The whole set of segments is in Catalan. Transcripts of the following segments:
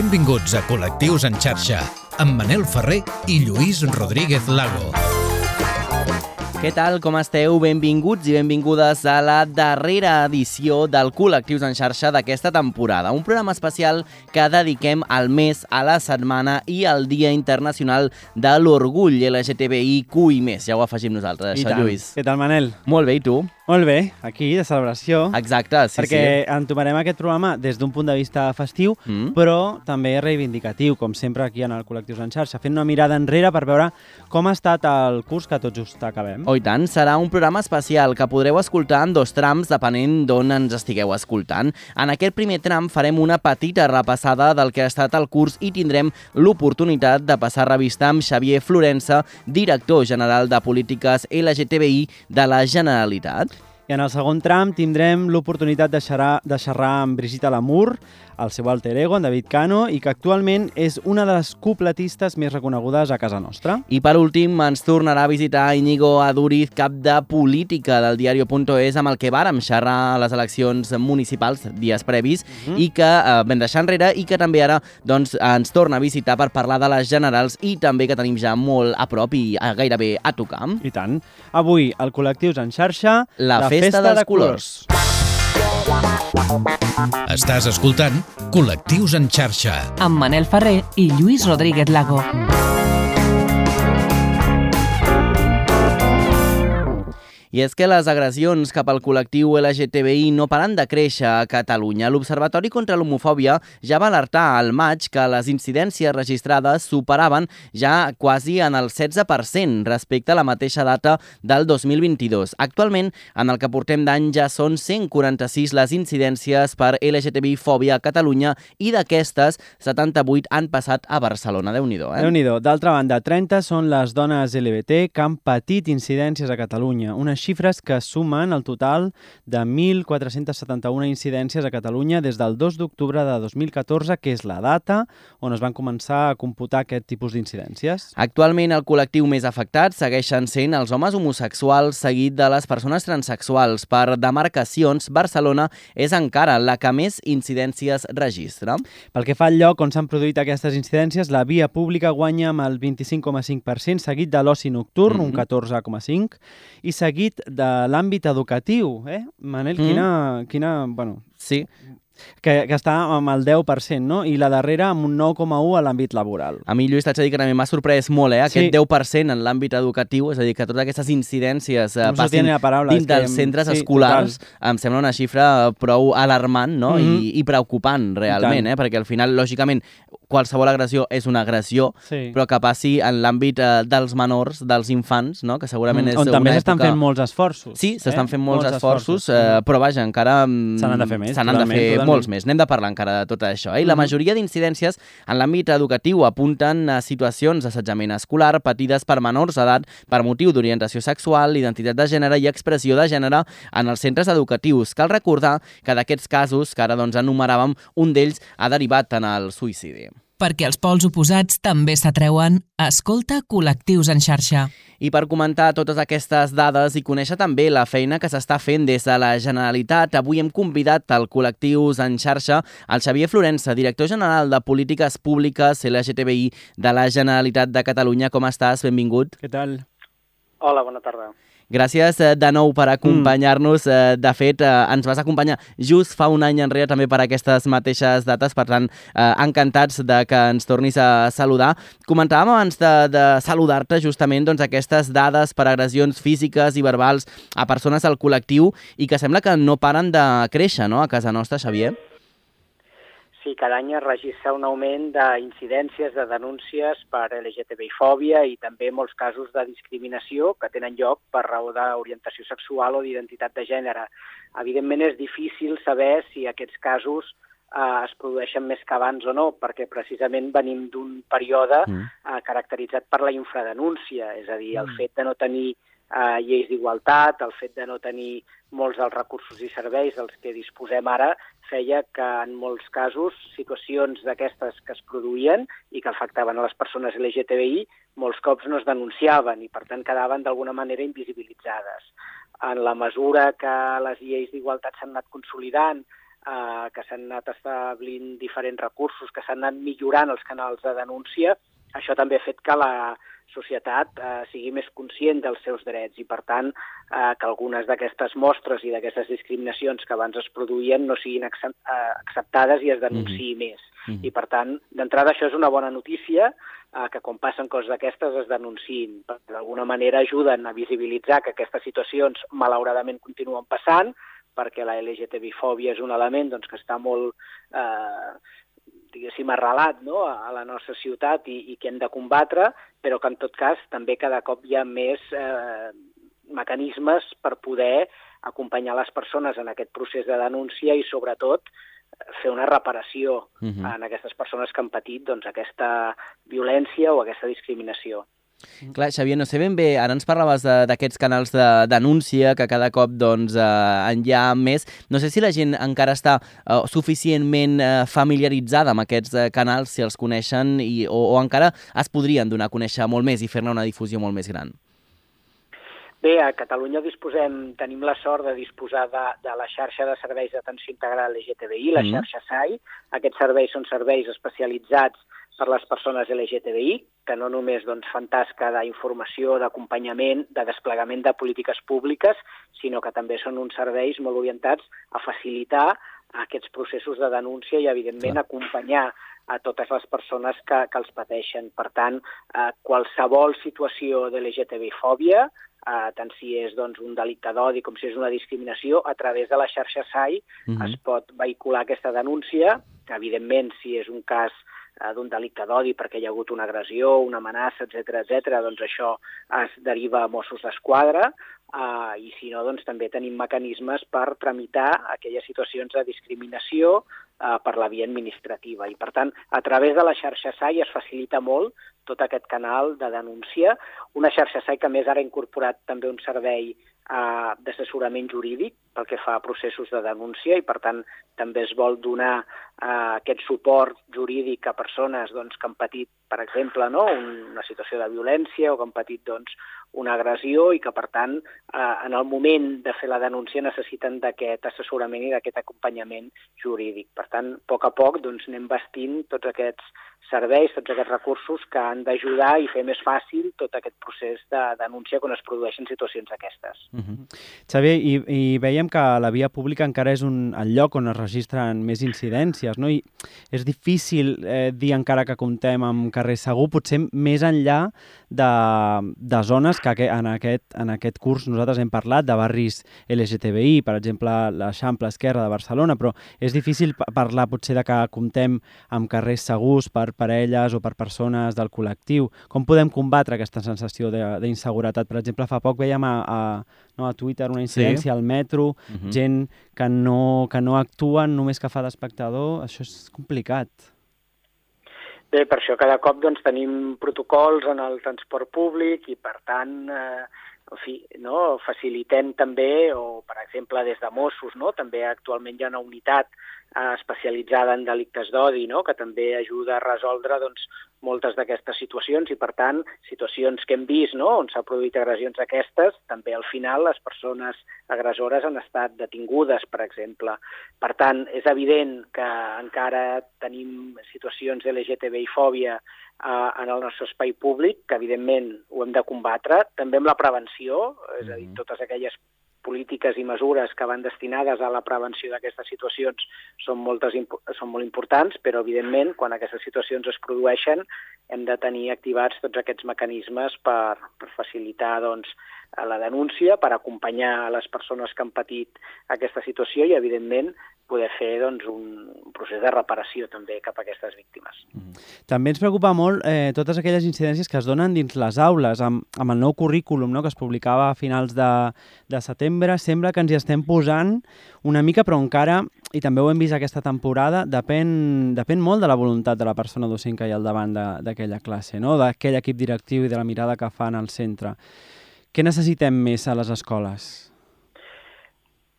Benvinguts a Col·lectius en xarxa, amb Manel Ferrer i Lluís Rodríguez Lago. Què tal, com esteu? Benvinguts i benvingudes a la darrera edició del Col·lectius en xarxa d'aquesta temporada. Un programa especial que dediquem al mes, a la setmana i al Dia Internacional de l'Orgull LGTBIQ+. Ja ho afegim nosaltres, I això. Lluís. Què tal, Manel? Molt bé, i tu? Molt bé, aquí, de celebració. Exacte, sí, perquè sí. entomarem aquest programa des d'un punt de vista festiu, Mm. però també reivindicatiu, com sempre aquí en el Col·lectius en xarxa, fent una mirada enrere per veure com ha estat el curs que tot just acabem. Oh, i tant, serà un programa especial que podreu escoltar en dos trams depenent d'on ens estigueu escoltant. En aquest primer tram farem una petita repassada del que ha estat el curs i tindrem l'oportunitat de passar revista amb Xavier Florença, director general de Polítiques LGTBI de la Generalitat. I en el segon tram tindrem l'oportunitat de xerrar, de xerrar amb Brigitte Lamour, el seu alter ego, en David Cano, i que actualment és una de les cupletistes més reconegudes a casa nostra. I per últim ens tornarà a visitar Íñigo Aduriz, cap de política del diario.es, amb el que vàrem xerrar a les eleccions municipals dies previs Mhm. i que eh, vam deixar enrere i que també ara doncs, ens torna a visitar per parlar de les generals i també que tenim ja molt a prop i a, gairebé a tocar. I tant. Avui, el Col·lectius en xarxa, La, festa, dels de colors. Estàs escoltant Col·lectius en xarxa. amb Manel Ferrer i Lluís Rodríguez Lago. I és que les agressions cap al col·lectiu LGTBI no paren de créixer a Catalunya. L'Observatori contra l'Homofòbia ja va alertar al maig que les incidències registrades superaven ja quasi en el 16% respecte a la mateixa data del 2022. Actualment, en el que portem d'any ja són 146 les incidències per LGTBI-fòbia a Catalunya i d'aquestes, 78 han passat a Barcelona. Déu-n'hi-do, eh? déu nhi D'altra banda, 30 són les dones LGBT que han patit incidències a Catalunya, unes xifres que sumen el total de 1.471 incidències a Catalunya des del 2 d'octubre de 2014, que és la data on es van començar a computar aquest tipus d'incidències. Actualment, el col·lectiu més afectat segueixen sent els homes homosexuals, seguit de les persones transexuals. Per demarcacions, Barcelona és encara la que més incidències registra. Pel que fa al lloc on s'han produït aquestes incidències, la via pública guanya amb el 25,5%, seguit de l'oci nocturn, Mhm. un 14,5%, i seguit de l'àmbit educatiu. Eh? Manel, Mm. quina, quina... Bueno, Sí, que, que està amb el 10%, no? I la darrera amb un 9,1 a l'àmbit laboral. a mi, Lluís, t'haig de dir que també m'ha sorprès molt, eh? Aquest Sí. 10% en l'àmbit educatiu, és a dir, que totes aquestes incidències eh, No passin paraula, dins és dels em- centres sí, escolars, em sembla una xifra prou alarmant no? Mhm. I, i preocupant, realment, eh? perquè al final, lògicament, qualsevol agressió és una agressió, Sí. però que passi en l'àmbit eh, dels menors, dels infants, no? que segurament és Mm, on també una s'estan època... fent molts esforços. Sí, s'estan eh? fent molts, esforços, eh, però vaja, encara... mm, Se n'han de fer més, Se n'han de fer totalment. Molts més. N'hem de parlar encara de tot això. Eh? I la Mhm. majoria d'incidències en l'àmbit educatiu apunten a situacions d'assetjament escolar patides per menors d'edat per motiu d'orientació sexual, identitat de gènere i expressió de gènere en els centres educatius. Cal recordar que d'aquests casos, que ara doncs enumeràvem, un d'ells ha derivat en el suïcidi. Perquè els pols oposats també s'atreuen, escolta Col·lectius en xarxa. I per comentar totes aquestes dades i conèixer també la feina que s'està fent des de la Generalitat, avui hem convidat al Col·lectius en xarxa el Xavier Florença, director general de Polítiques Públiques LGTBI de la Generalitat de Catalunya. Com estàs? Benvingut. Què tal? Hola, bona tarda. Gràcies eh, de nou per acompanyar-nos. Eh, De fet, eh, ens vas acompanyar just fa un any enrere també per aquestes mateixes dates, per tant, eh, encantats de que ens tornis a saludar. Comentàvem abans de, de saludar-te justament doncs, aquestes dades per agressions físiques i verbals a persones al col·lectiu i que sembla que no paren de créixer no? a casa nostra, Xavier. Sí, cada any es registra un augment d'incidències, de denúncies per LGTBI-fòbia i també molts casos de discriminació que tenen lloc per raó d'orientació sexual o d'identitat de gènere. Evidentment és difícil saber si aquests casos eh, es produeixen més que abans o no, perquè precisament venim d'un període Mm. eh, caracteritzat per la infradenúncia, és a dir, el fet de no tenir eh, lleis d'igualtat, el fet de no tenir molts dels recursos i serveis dels que disposem ara, feia que en molts casos situacions d'aquestes que es produïen i que afectaven a les persones LGTBI molts cops no es denunciaven i per tant quedaven d'alguna manera invisibilitzades. En la mesura que les lleis d'igualtat s'han anat consolidant, eh, que s'han anat establint diferents recursos, que s'han anat millorant els canals de denúncia, això també ha fet que la societat eh, sigui més conscient dels seus drets i, per tant, eh, que algunes d'aquestes mostres i d'aquestes discriminacions que abans es produïen no siguin eh, acceptades i es denunciï mm -hmm. més. Mm -hmm. I, per tant, d'entrada això és una bona notícia, eh, que quan passen coses d'aquestes es denunciïn. D'alguna manera ajuden a visibilitzar que aquestes situacions malauradament continuen passant, perquè la LGTB-fòbia és un element doncs, que està molt eh, diguéssim, arrelat no? a la nostra ciutat i, i que hem de combatre, però que en tot cas també cada cop hi ha més eh, mecanismes per poder acompanyar les persones en aquest procés de denúncia i, sobretot, fer una reparació uh mhm. -huh. en aquestes persones que han patit doncs, aquesta violència o aquesta discriminació. Clar, Xavier, no sé ben bé, ara ens parlaves d'aquests canals de denúncia que cada cop doncs, eh, en hi ha més. No sé si la gent encara està eh, suficientment eh, familiaritzada amb aquests eh, canals, si els coneixen, i, o, o encara es podrien donar a conèixer molt més i fer-ne una difusió molt més gran. Bé, a Catalunya disposem, tenim la sort de disposar de, de la xarxa de serveis d'atenció integral LGTBI, la mm. xarxa SAI. Aquests serveis són serveis especialitzats per les persones LGTBI, que no només doncs, fan tasca d'informació, d'acompanyament, de desplegament de polítiques públiques, sinó que també són uns serveis molt orientats a facilitar aquests processos de denúncia i, evidentment, Clar. acompanyar a totes les persones que, que els pateixen. Per tant, eh, qualsevol situació de LGTB-fòbia, eh, tant si és doncs, un delicte d'odi com si és una discriminació, a través de la xarxa SAI uh -huh. es pot vehicular aquesta denúncia. Evidentment, si és un cas eh, d'un delicte d'odi perquè hi ha hagut una agressió, una amenaça, etc etc, doncs això es deriva a Mossos d'Esquadra eh, i si no, doncs també tenim mecanismes per tramitar aquelles situacions de discriminació eh, per la via administrativa. I, per tant, a través de la xarxa SAI es facilita molt tot aquest canal de denúncia. Una xarxa SAI que més ara ha incorporat també un servei eh, d'assessorament jurídic pel que fa a processos de denúncia i, per tant, també es vol donar eh, aquest suport jurídic a persones doncs, que han patit, per exemple, no, una situació de violència o que han patit doncs, una agressió i que, per tant, eh, en el moment de fer la denúncia necessiten d'aquest assessorament i d'aquest acompanyament jurídic. Per tant, a poc a poc doncs, anem vestint tots aquests serveis, tots aquests recursos que han d'ajudar i fer més fàcil tot aquest procés de denúncia quan es produeixen situacions aquestes. Uh -huh. Xavier, i, i veiem que la via pública encara és un, el lloc on es registren més incidències, no? I és difícil eh, dir encara que comptem amb carrer segur, potser més enllà de, de zones que en aquest, en aquest curs nosaltres hem parlat, de barris LGTBI, per exemple, l'Eixample Esquerra de Barcelona, però és difícil parlar potser de que comptem amb carrers segurs per parelles o per persones del col·lectiu. Com podem combatre aquesta sensació d'inseguretat? Per exemple, fa poc veiem a, a, no, a Twitter una incidència sí. al metro, uh mhm. -huh. gent que no, que no actuen només que fa d'espectador. Això és complicat. Bé, per això cada cop doncs, tenim protocols en el transport públic i, per tant, eh, en fi, no, facilitem també, o per exemple des de Mossos, no, també actualment hi ha una unitat eh, especialitzada en delictes d'odi, no? que també ajuda a resoldre doncs, moltes d'aquestes situacions i, per tant, situacions que hem vist no? on s'ha produït agressions aquestes, també al final les persones agressores han estat detingudes, per exemple. Per tant, és evident que encara tenim situacions de LGTB i fòbia eh, en el nostre espai públic, que evidentment ho hem de combatre, també amb la prevenció, és a dir, mm-hmm. totes aquelles polítiques i mesures que van destinades a la prevenció d'aquestes situacions són, moltes, són molt importants, però evidentment quan aquestes situacions es produeixen hem de tenir activats tots aquests mecanismes per, per facilitar doncs, la denúncia, per acompanyar a les persones que han patit aquesta situació i, evidentment, poder fer doncs, un, procés de reparació també cap a aquestes víctimes. Mm. També ens preocupa molt eh, totes aquelles incidències que es donen dins les aules, amb, amb el nou currículum no?, que es publicava a finals de, de setembre. Sembla que ens hi estem posant una mica, però encara, i també ho hem vist aquesta temporada, depèn, depèn molt de la voluntat de la persona docent que hi ha al davant d'aquella classe, no? d'aquell equip directiu i de la mirada que fan al centre. Què necessitem més a les escoles?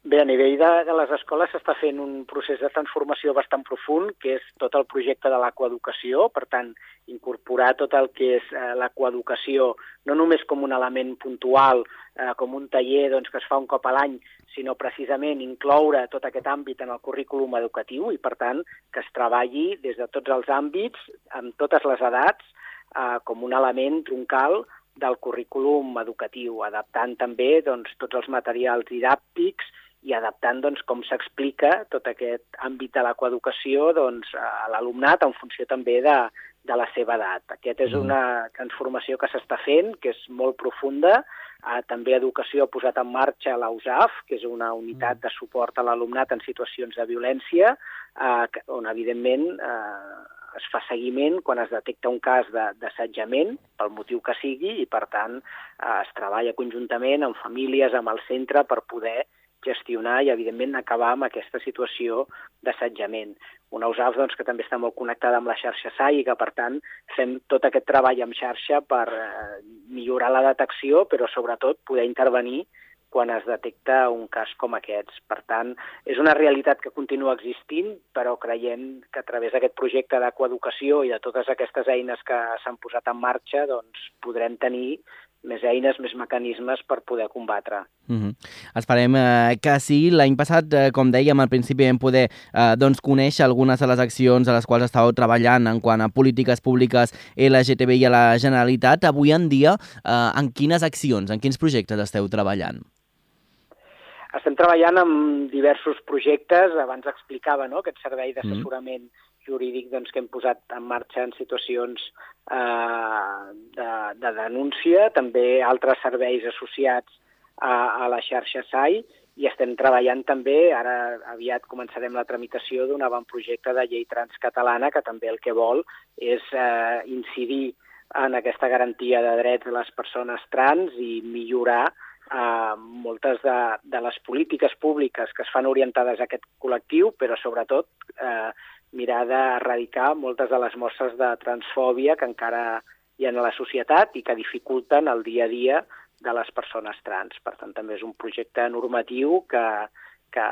Bé, a nivell de, de les escoles s'està fent un procés de transformació bastant profund, que és tot el projecte de l'aquaeducació, per tant, incorporar tot el que és eh, l'aquaeducació, no només com un element puntual, eh, com un taller doncs, que es fa un cop a l'any, sinó precisament incloure tot aquest àmbit en el currículum educatiu i, per tant, que es treballi des de tots els àmbits, amb totes les edats, eh, com un element troncal del currículum educatiu, adaptant també doncs, tots els materials didàctics i adaptant doncs, com s'explica tot aquest àmbit de l'ecoeducació doncs, a l'alumnat en funció també de, de la seva edat. Aquest és mm. una transformació que s'està fent, que és molt profunda. Eh, també Educació ha posat en marxa la USAF, que és una unitat mm. de suport a l'alumnat en situacions de violència, eh, on evidentment eh, es fa seguiment quan es detecta un cas d'assetjament, pel motiu que sigui, i per tant eh, es treballa conjuntament amb famílies, amb el centre, per poder gestionar i, evidentment, acabar amb aquesta situació d'assetjament. Una USAF doncs, que també està molt connectada amb la xarxa SAI i que, per tant, fem tot aquest treball amb xarxa per eh, millorar la detecció, però, sobretot, poder intervenir quan es detecta un cas com aquests. Per tant, és una realitat que continua existint, però creiem que a través d'aquest projecte d'aquaeducació i de totes aquestes eines que s'han posat en marxa, doncs, podrem tenir més eines, més mecanismes per poder combatre. Mm -hmm. Esperem eh, que sí. L'any passat, eh, com dèiem, al principi vam poder eh, doncs, conèixer algunes de les accions a les quals estàveu treballant en quant a polítiques públiques LGTBI a la Generalitat. Avui en dia, eh, en quines accions, en quins projectes esteu treballant? Estem treballant amb diversos projectes, abans explicava no, aquest servei d'assessorament mm jurídic doncs, que hem posat en marxa en situacions eh, de, de denúncia, també altres serveis associats a, a la xarxa SAI, i estem treballant també, ara aviat començarem la tramitació d'un avantprojecte de llei transcatalana que també el que vol és eh, incidir en aquesta garantia de drets de les persones trans i millorar eh, moltes de, de les polítiques públiques que es fan orientades a aquest col·lectiu, però sobretot eh, mirar d'erradicar moltes de les mostres de transfòbia que encara hi ha a la societat i que dificulten el dia a dia de les persones trans. Per tant, també és un projecte normatiu que, que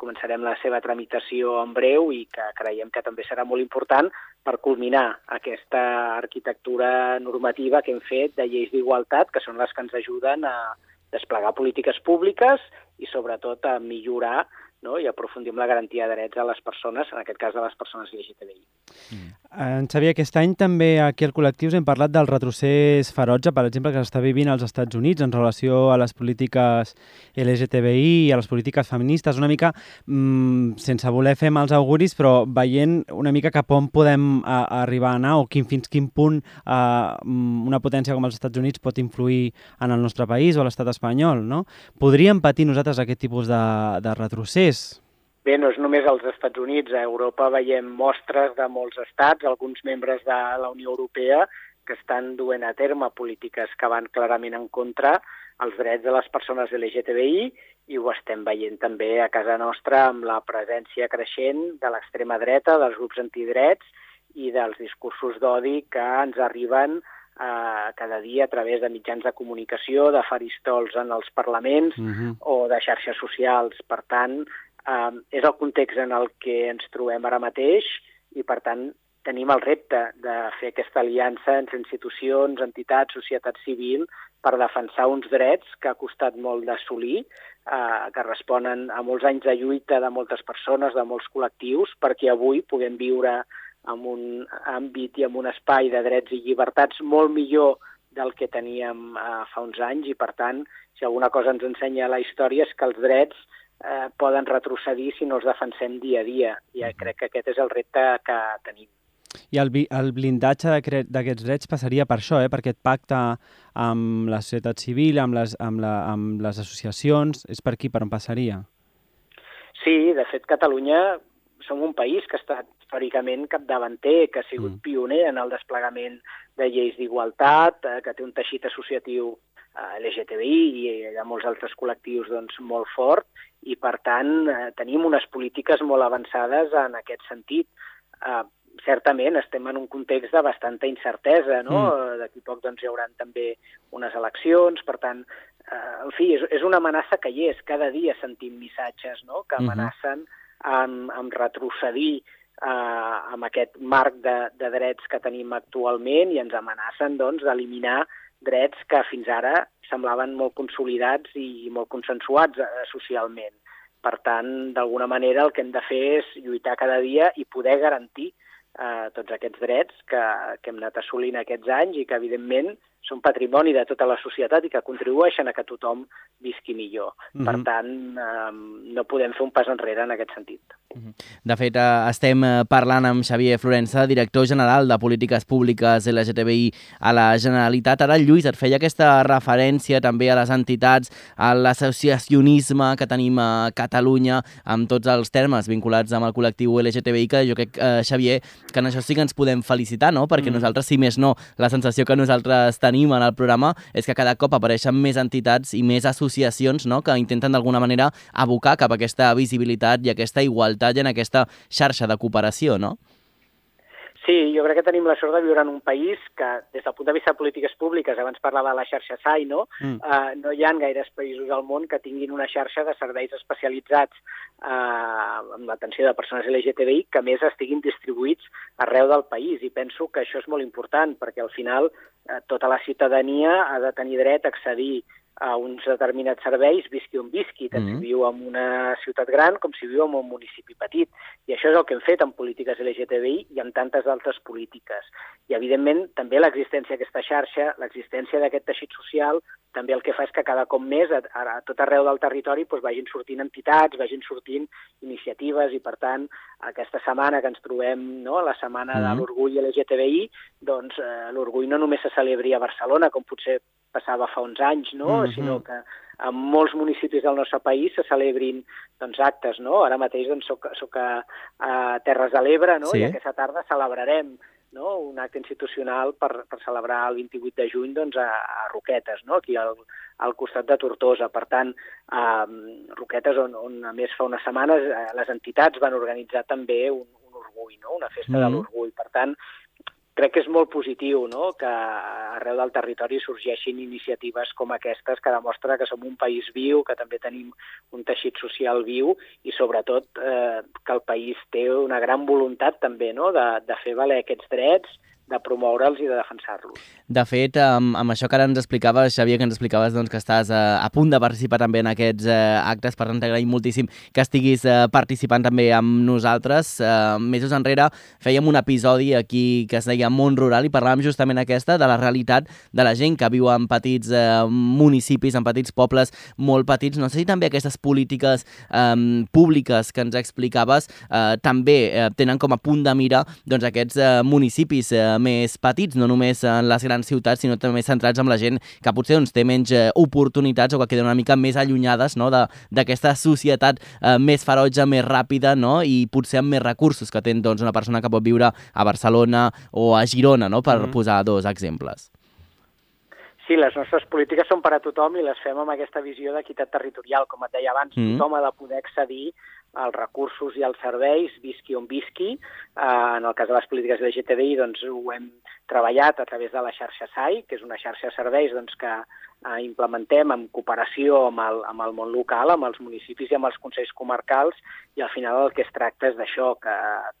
començarem la seva tramitació en breu i que creiem que també serà molt important per culminar aquesta arquitectura normativa que hem fet de lleis d'igualtat, que són les que ens ajuden a desplegar polítiques públiques i sobretot a millorar no? i aprofundir en la garantia de drets a les persones, en aquest cas de les persones LGTBI. Mm. En Xavier, aquest any també aquí al col·lectiu hem parlat del retrocés ferotge, per exemple, que s'està vivint als Estats Units en relació a les polítiques LGTBI i a les polítiques feministes, una mica mmm, sense voler fer mals auguris, però veient una mica cap on podem a, a arribar a anar o quin, fins quin punt a, mm, una potència com els Estats Units pot influir en el nostre país o l'estat espanyol, no? Podríem patir nosaltres aquest tipus de, de retrocés és? Bé, no és només als Estats Units. A Europa veiem mostres de molts estats, alguns membres de la Unió Europea, que estan duent a terme polítiques que van clarament en contra els drets de les persones LGTBI i ho estem veient també a casa nostra amb la presència creixent de l'extrema dreta, dels grups antidrets i dels discursos d'odi que ens arriben eh, cada dia a través de mitjans de comunicació, de faristols en els parlaments uh -huh. o de xarxes socials. Per tant, eh, és el context en el que ens trobem ara mateix i, per tant, tenim el repte de fer aquesta aliança entre institucions, entitats, societat civil, per defensar uns drets que ha costat molt d'assolir, eh, que responen a molts anys de lluita de moltes persones, de molts col·lectius, perquè avui puguem viure en un àmbit i en un espai de drets i llibertats molt millor del que teníem eh, fa uns anys. I, per tant, si alguna cosa ens ensenya la història és que els drets eh, poden retrocedir si no els defensem dia a dia. I crec que aquest és el repte que tenim. I el, el blindatge d'aquests drets passaria per això, eh? per aquest pacte amb la societat civil, amb les, amb, la, amb les associacions, és per aquí per on passaria? Sí, de fet, Catalunya som un país que ha estat històricament capdavanter, que ha sigut mm. pioner en el desplegament de lleis d'igualtat, eh, que té un teixit associatiu eh, LGTBI i de molts altres col·lectius doncs, molt fort i, per tant, eh, tenim unes polítiques molt avançades en aquest sentit. Eh, certament estem en un context de bastanta incertesa, no? Mm. D'aquí poc doncs, hi haurà també unes eleccions, per tant, eh, en fi, és, és una amenaça que hi és. Cada dia sentim missatges no? que amenacen amb, amb retrocedir eh, amb aquest marc de, de drets que tenim actualment i ens amenacen doncs, d'eliminar drets que fins ara semblaven molt consolidats i molt consensuats eh, socialment. Per tant, d'alguna manera el que hem de fer és lluitar cada dia i poder garantir eh, tots aquests drets que, que hem anat assolint aquests anys i que, evidentment, són patrimoni de tota la societat i que contribueixen a que tothom visqui millor. Mm -hmm. Per mhm. tant, eh, no podem fer un pas enrere en aquest sentit. Mhm. De fet, eh, estem eh, parlant amb Xavier Florença, director general de Polítiques Públiques LGTBI a la Generalitat. Ara, Lluís, et feia aquesta referència també a les entitats, a l'associacionisme que tenim a Catalunya, amb tots els termes vinculats amb el col·lectiu LGTBI, que jo crec, eh, Xavier, que en això sí que ens podem felicitar, no? Perquè mm. nosaltres, si més no, la sensació que nosaltres tenim tenim en el programa és que cada cop apareixen més entitats i més associacions no? que intenten d'alguna manera abocar cap a aquesta visibilitat i aquesta igualtat i en aquesta xarxa de cooperació, no? Sí, jo crec que tenim la sort de viure en un país que, des del punt de vista de polítiques públiques, abans parlava de la xarxa SAI, no? Mm. Uh, no hi ha gaires països al món que tinguin una xarxa de serveis especialitzats uh, en l'atenció de persones LGTBI que més estiguin distribuïts arreu del país. I penso que això és molt important, perquè al final uh, tota la ciutadania ha de tenir dret a accedir a uns determinats serveis, visqui on visqui, tant mm -hmm. si viu en una ciutat gran com si viu en un municipi petit. I això és el que hem fet en polítiques LGTBI i en tantes altres polítiques. I, evidentment, també l'existència d'aquesta xarxa, l'existència d'aquest teixit social, també el que fa és que cada cop més, a, a tot arreu del territori, doncs, vagin sortint entitats, vagin sortint iniciatives, i, per tant, aquesta setmana que ens trobem, no?, la setmana mm -hmm. de l'orgull LGTBI, doncs eh, l'orgull no només se celebri a Barcelona, com potser passava fa uns anys, no? Mm -hmm. sinó que en molts municipis del nostre país se celebrin doncs, actes. No? Ara mateix doncs, soc, soc a, a Terres de l'Ebre no? sí. i aquesta tarda celebrarem no? un acte institucional per, per celebrar el 28 de juny doncs, a, a Roquetes, no? aquí al, al costat de Tortosa. Per tant, a Roquetes, on, on a més fa unes setmanes eh, les entitats van organitzar també un, un orgull, no? una festa mm. de l'orgull. Per tant, crec que és molt positiu no? que arreu del territori sorgeixin iniciatives com aquestes que demostra que som un país viu, que també tenim un teixit social viu i sobretot eh, que el país té una gran voluntat també no? de, de fer valer aquests drets de promoure'ls i de defensar-los. De fet, amb, amb això que ara ens explicaves, Xavier, que ens explicaves doncs, que estàs eh, a punt de participar també en aquests eh, actes, per tant t'agraïm moltíssim que estiguis eh, participant també amb nosaltres. Eh, mesos enrere fèiem un episodi aquí que es deia Món Rural i parlàvem justament aquesta de la realitat de la gent que viu en petits eh, municipis, en petits pobles molt petits. No sé si també aquestes polítiques eh, públiques que ens explicaves eh, també eh, tenen com a punt de mira doncs, aquests eh, municipis eh, més petits, no només en les grans ciutats, sinó també centrats en la gent que potser doncs, té menys eh, oportunitats o que queden una mica més allunyades no? d'aquesta societat eh, més ferotge, més ràpida no? i potser amb més recursos que té doncs, una persona que pot viure a Barcelona o a Girona, no? per mm. posar dos exemples. Sí, les nostres polítiques són per a tothom i les fem amb aquesta visió d'equitat territorial. Com et deia abans, mm. tothom ha de poder accedir als recursos i als serveis, visqui on visqui. Uh, en el cas de les polítiques de LGTBI, doncs, ho hem treballat a través de la xarxa SAI, que és una xarxa de serveis doncs, que uh, implementem en cooperació amb el, amb el món local, amb els municipis i amb els consells comarcals, i al final el que es tracta és d'això, que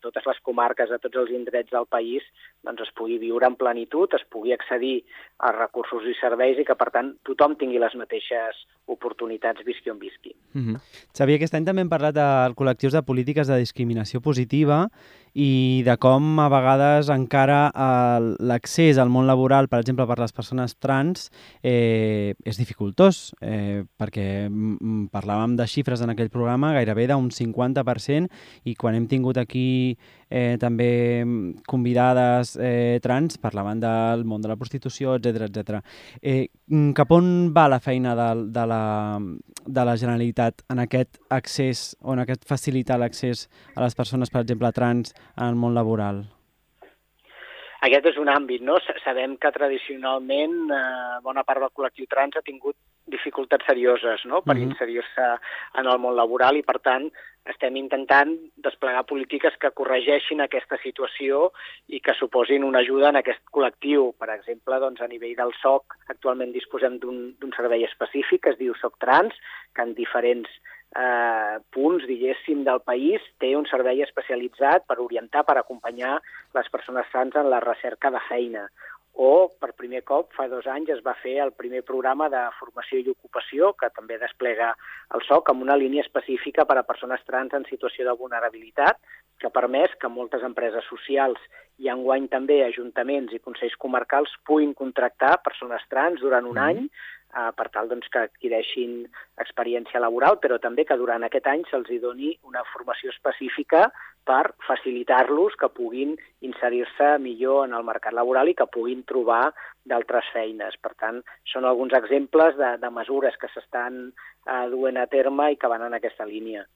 totes les comarques, a tots els indrets del país, doncs, es pugui viure en plenitud, es pugui accedir a recursos i serveis i que, per tant, tothom tingui les mateixes oportunitats visqui on visqui. Mm -hmm. Xavier, aquest any també hem parlat de col·lectius de polítiques de discriminació positiva i de com a vegades encara l'accés al món laboral, per exemple, per les persones trans, eh, és dificultós, eh, perquè parlàvem de xifres en aquell programa, gairebé d'un 50%, i quan hem tingut aquí eh, també convidades eh, trans, parlaven del món de la prostitució, etc etc. Eh, cap on va la feina de, de, la, de la Generalitat en aquest accés, o en aquest facilitar l'accés a les persones, per exemple, trans, en el món laboral? Aquest és un àmbit, no? Sabem que tradicionalment eh, bona part del col·lectiu trans ha tingut dificultats serioses no? per uh -huh. inserir-se en el món laboral i, per tant, estem intentant desplegar polítiques que corregeixin aquesta situació i que suposin una ajuda en aquest col·lectiu. Per exemple, doncs, a nivell del SOC, actualment disposem d'un servei específic que es diu SOC Trans, que en diferents eh, punts, diguéssim, del país té un servei especialitzat per orientar, per acompanyar les persones trans en la recerca de feina o per primer cop fa dos anys es va fer el primer programa de formació i ocupació que també desplega el SOC amb una línia específica per a persones trans en situació de vulnerabilitat que ha permès que moltes empreses socials i enguany també ajuntaments i consells comarcals puguin contractar persones trans durant un mm. any eh, per tal doncs, que adquireixin experiència laboral, però també que durant aquest any se'ls doni una formació específica per facilitar-los que puguin inserir-se millor en el mercat laboral i que puguin trobar d'altres feines. Per tant, són alguns exemples de, de mesures que s'estan eh, duent a terme i que van en aquesta línia.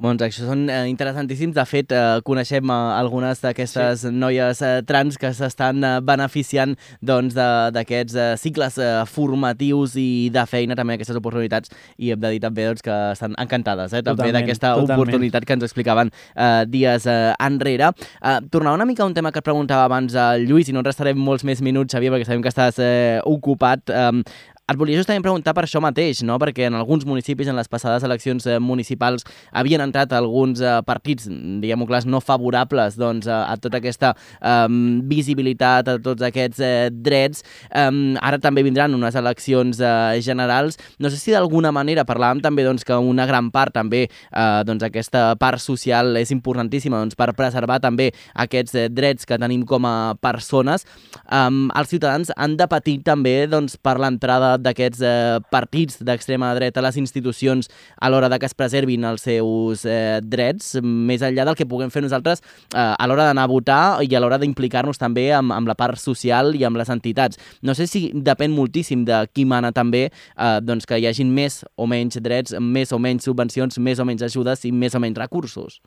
Doncs això són eh, interessantíssims. De fet, eh, coneixem eh, algunes d'aquestes sí. noies eh, trans que s'estan eh, beneficiant doncs, d'aquests doncs, eh, cicles eh, formatius i de feina, també aquestes oportunitats. I hem de dir també doncs, que estan encantades eh, també d'aquesta oportunitat que ens explicaven eh, dies eh, enrere. Eh, tornar una mica a un tema que et preguntava abans el Lluís, i no ens restarem molts més minuts, Xavier, perquè sabem que estàs eh, ocupat. Eh, et volia justament preguntar per això mateix, no? perquè en alguns municipis, en les passades eleccions eh, municipals, havien entrat alguns eh, partits, diguem-ho clar, no favorables doncs, a, a tota aquesta eh, visibilitat, a tots aquests eh, drets. Eh, ara també vindran unes eleccions eh, generals. No sé si d'alguna manera parlàvem també doncs, que una gran part, també eh, doncs, aquesta part social és importantíssima doncs, per preservar també aquests eh, drets que tenim com a persones. Eh, els ciutadans han de patir també doncs, per l'entrada d'aquests eh, partits d'extrema dreta a les institucions a l'hora de que es preservin els seus eh, drets, més enllà del que puguem fer nosaltres eh, a l'hora d'anar a votar i a l'hora d'implicar-nos també amb, amb la part social i amb les entitats. No sé si depèn moltíssim de qui mana també eh, doncs que hi hagin més o menys drets, més o menys subvencions, més o menys ajudes i més o menys recursos.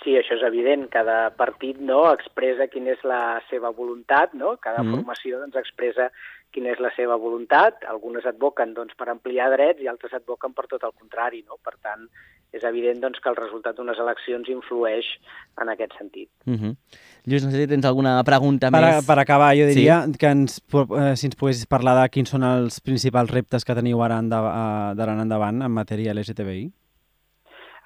Sí, això és evident. Cada partit no expressa quina és la seva voluntat, no? Cada mm. formació doncs, expressa quina és la seva voluntat. Algunes advoquen doncs, per ampliar drets i altres advoquen per tot el contrari. No? Per tant, és evident doncs, que el resultat d'unes eleccions influeix en aquest sentit. Uh -huh. Lluís, no sé si tens alguna pregunta per, més. Per acabar, jo diria sí. que ens, eh, si ens poguessis parlar de quins són els principals reptes que teniu ara eh, d'ara en endavant en matèria LGTBI.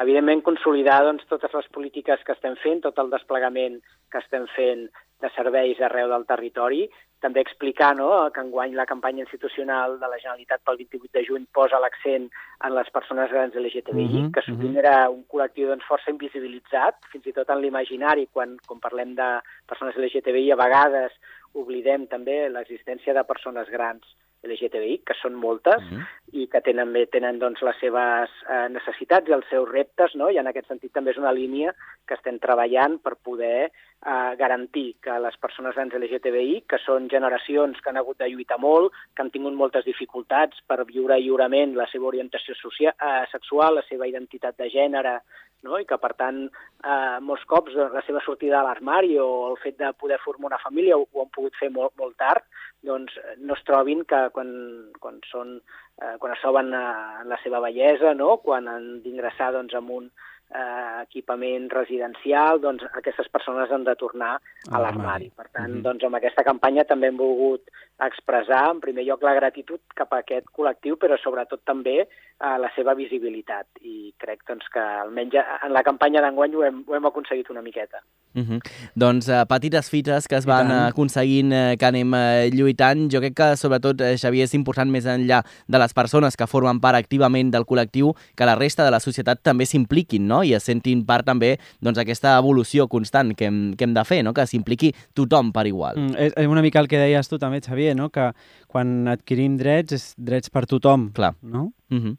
Evidentment, consolidar doncs, totes les polítiques que estem fent, tot el desplegament que estem fent de serveis arreu del territori, també explicar no, que enguany la campanya institucional de la Generalitat pel 28 de juny posa l'accent en les persones grans LGTBI, uh -huh, que sovint -huh. era un col·lectiu doncs, força invisibilitzat, fins i tot en l'imaginari, quan, quan parlem de persones LGTBI, a vegades oblidem també l'existència de persones grans LGTBI, que són moltes uh -huh. i que tenen, tenen doncs, les seves eh, necessitats i els seus reptes, no? i en aquest sentit també és una línia que estem treballant per poder eh, garantir que les persones grans LGTBI, que són generacions que han hagut de lluitar molt, que han tingut moltes dificultats per viure lliurement la seva orientació social, eh, sexual, la seva identitat de gènere, no? i que per tant eh, molts cops doncs, la seva sortida a l'armari o el fet de poder formar una família ho, ho han pogut fer molt, molt tard, doncs no es trobin que quan, quan, són, eh, quan es troben en la seva bellesa, no? quan han d'ingressar doncs, en un eh, equipament residencial, doncs aquestes persones han de tornar a l'armari. Per tant, mm -hmm. doncs, amb aquesta campanya també hem volgut expressar, en primer lloc, la gratitud cap a aquest col·lectiu, però sobretot també eh, la seva visibilitat. I crec doncs, que almenys en la campanya d'enguany ho, hem, ho hem aconseguit una miqueta. Uh -huh. Doncs uh, petites fites que es van uh, aconseguint, uh, que anem uh, lluitant. Jo crec que, sobretot, uh, Xavier, és important més enllà de les persones que formen part activament del col·lectiu, que la resta de la societat també s'impliquin, no? I es sentin part també doncs, aquesta evolució constant que hem, que hem de fer, no? Que s'impliqui tothom per igual. Mm, és una mica el que deies tu també, Xavier, no? Que quan adquirim drets, és drets per tothom, Clar. no? Uh -huh.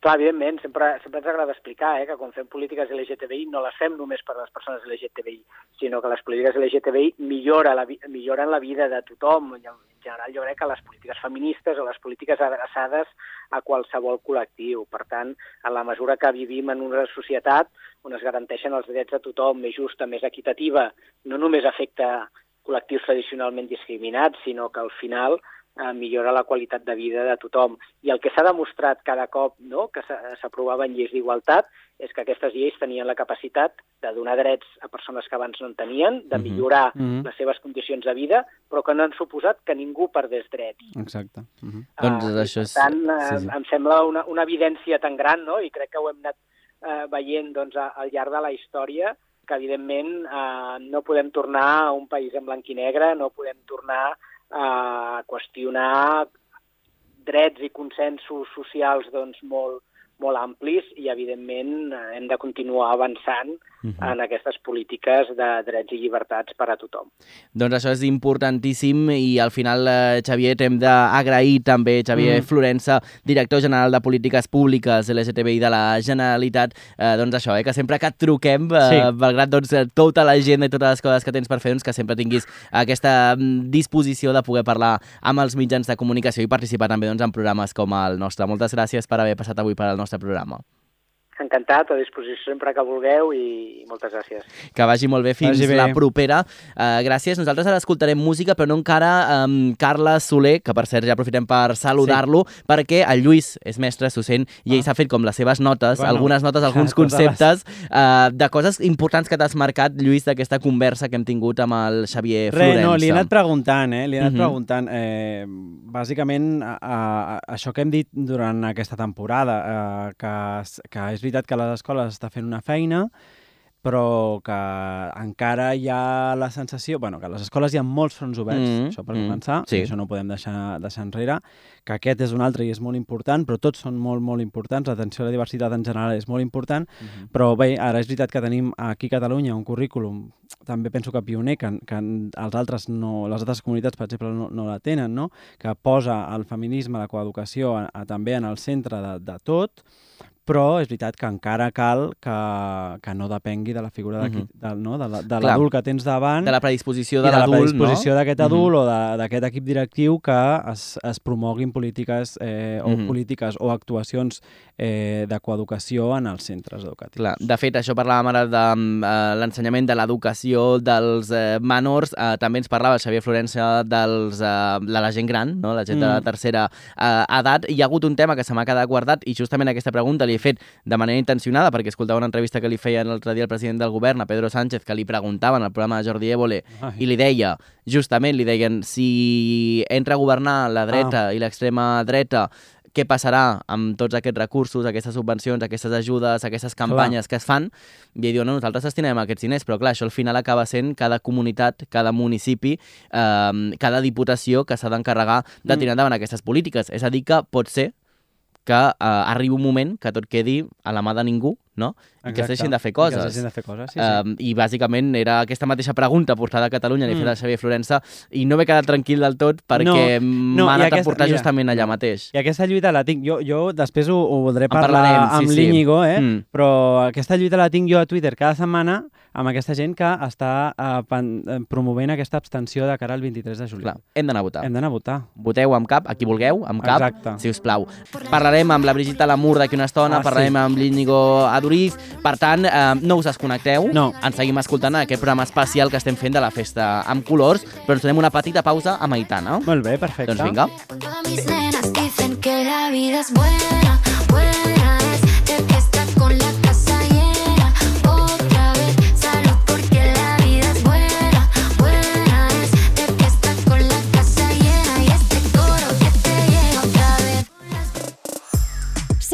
Clar, evidentment, sempre, sempre ens agrada explicar eh, que quan fem polítiques LGTBI no les fem només per a les persones LGTBI, sinó que les polítiques LGTBI millora la, milloren la vida de tothom. General jo crec que les polítiques feministes o les polítiques adreçades a qualsevol col·lectiu. Per tant, en la mesura que vivim en una societat on es garanteixen els drets de tothom més justa, més equitativa, no només afecta col·lectius tradicionalment discriminats, sinó que al final eh, millora la qualitat de vida de tothom. I el que s'ha demostrat cada cop no, que s'aprovaven lleis d'igualtat és que aquestes lleis tenien la capacitat de donar drets a persones que abans no en tenien, de Mhm. millorar mm -hmm. les seves condicions de vida, però que no han suposat que ningú perdés drets. Exacte. Uh -huh. Doncs Ah, i, això és- Per tant, eh, sí, sí. em sembla una, una evidència tan gran, no? i crec que ho hem anat eh, veient doncs, a, al llarg de la història, que evidentment eh, no podem tornar a un país en blanc i negre, no podem tornar a qüestionar drets i consensos socials doncs, molt, molt amplis i, evidentment, eh, hem de continuar avançant Mhm. en aquestes polítiques de drets i llibertats per a tothom. Doncs això és importantíssim i al final, eh, Xavier, t'hem d'agrair també, Xavier Mm. Florença, director general de Polítiques Públiques LGTBI de la Generalitat, eh, doncs això, eh, que sempre que et truquem, eh, Sí. malgrat doncs, tota l'agenda i totes les coses que tens per fer, doncs, que sempre tinguis aquesta mm, disposició de poder parlar amb els mitjans de comunicació i participar també doncs, en programes com el nostre. Moltes gràcies per haver passat avui per al nostre programa. Encantat, a disposició sempre que vulgueu i moltes gràcies. Que vagi molt bé fins Vagi bé. la propera. Uh, gràcies. Nosaltres ara escoltarem música, però no encara um, Carles Soler, que per cert ja aprofitem per saludar-lo, sí. perquè el Lluís és mestre docent i ell s'ha fet com les seves notes, Bueno, algunes notes, alguns les- conceptes uh, de coses importants que t'has marcat, Lluís, d'aquesta conversa que hem tingut amb el Xavier Re, Florença. no, li he anat preguntant, eh? Li he anat Mhm. preguntant. Eh, bàsicament, a, a, a, això que hem dit durant aquesta temporada, eh, que, que és veritat que les escoles està fent una feina, però que encara hi ha la sensació... bueno, que a les escoles hi ha molts fronts oberts, Mhm, això per mhm, començar, sí. això no ho podem deixar, deixar enrere, que aquest és un altre i és molt important, però tots són molt, molt importants, l'atenció a la diversitat en general és molt important, Mhm. però bé, ara és veritat que tenim aquí a Catalunya un currículum, també penso que pioner, que, que els altres no, les altres comunitats, per exemple, no, no la tenen, no? que posa el feminisme, la coeducació a, a, també en el centre de, de tot, però és veritat que encara cal que, que no depengui de la figura d'aquí, Mhm. del, no? de, la- de l'adult que tens davant De la predisposició de de la l'adult, no? predisposició d'aquest adult o de- d'aquest equip directiu que es, es promoguin polítiques eh, o Mhm. polítiques o actuacions eh, de coeducació en els centres educatius. Clar, de fet, això parlàvem ara de mm, eh, l'ensenyament de l'educació dels eh, menors. Eh, també ens parlava el Xavier Florença dels, eh, de la gent gran, no? la gent de la Mm. tercera eh, edat. I hi ha hagut un tema que se m'ha quedat guardat i justament aquesta pregunta li he fet de manera intencionada perquè escoltava una entrevista que li feia l'altre dia el president del govern, a Pedro Sánchez, que li preguntaven al programa de Jordi Évole Ai. i li deia, justament li deien, si entra a governar la dreta i l'extrema dreta, què passarà amb tots aquests recursos, aquestes subvencions, aquestes ajudes, aquestes campanyes que es fan? I ell diu, no, nosaltres destinem aquests diners, però clar, això al final acaba sent cada comunitat, cada municipi, eh, cada diputació que s'ha d'encarregar de Mm. tirar endavant aquestes polítiques. És a dir, que pot ser que eh, arribi un moment que tot quedi a la mà de ningú, no? I que es Exacte. deixin de fer I Que coses. es deixin de fer coses, sí, sí. Um, I bàsicament era aquesta mateixa pregunta portada a Catalunya, Mm. fet al Xavier Florença, i no m'he quedat tranquil del tot perquè no, m'ha i anat a aquesta- portar mira, justament allà no. mateix. I aquesta lluita la tinc... Jo, jo després ho, ho voldré parlar sí, amb sí. l'Íñigo, eh? Mm. però aquesta lluita la tinc jo a Twitter cada setmana amb aquesta gent que està eh, pan, eh, promovent aquesta abstenció de cara al 23 de juliol. Clar, hem d'anar a votar. Hem d'anar a votar. Voteu amb cap, a qui vulgueu, amb cap, Exacte. si us plau. Parlarem amb la Brigitte Lamour d'aquí una estona, Ah, parlarem sí. amb l'Íñigo Aduriz. Per tant, eh, no us desconnecteu. No. Ens seguim escoltant en aquest programa especial que estem fent de la festa amb colors, però ens donem una petita pausa amb Aitana. Molt bé, perfecte. Doncs vinga. Todas mis nenas dicen que la vida es buena, buena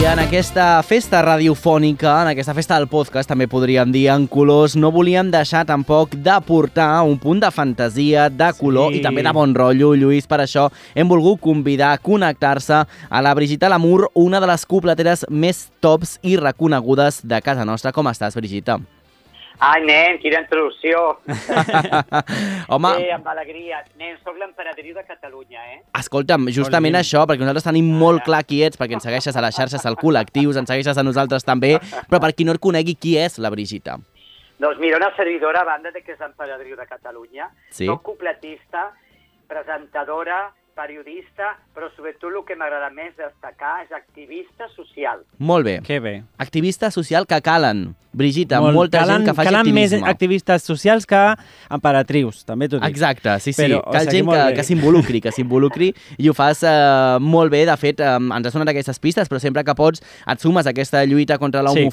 I en aquesta festa radiofònica, en aquesta festa del podcast, també podríem dir en colors, no volíem deixar tampoc de portar un punt de fantasia, de color Sí. i també de bon rotllo, Lluís. Per això hem volgut convidar a connectar-se a la Brigitte Lamour, una de les cupleteres més tops i reconegudes de casa nostra. Com estàs, Brigitte? Ai, nen, quina introducció. Home, Sí, amb alegria. Nen, sóc l'emperatriu de Catalunya, eh? Escolta'm, justament dir? això, perquè nosaltres tenim molt clar qui ets, perquè ens segueixes a les xarxes, al col·lectius, ens segueixes a nosaltres també, però per qui no et conegui, qui és la Brigitte? Doncs mira, una servidora, a banda de que és emperadriu de Catalunya, Sí. soc copletista, presentadora, periodista, però sobretot el que m'agrada més destacar és activista social. Molt bé. Que bé. Activista social que calen. Brigita, Molt- molta calen, gent que faci calen activisme. més activistes socials que emperatrius, també t'ho dic. Exacte, sí, sí. Però, o Cal sigui, gent que, bé. que s'involucri, que s'involucri i ho fas eh, molt bé. De fet, eh, ens has donat aquestes pistes, però sempre que pots et sumes a aquesta lluita contra la Sí.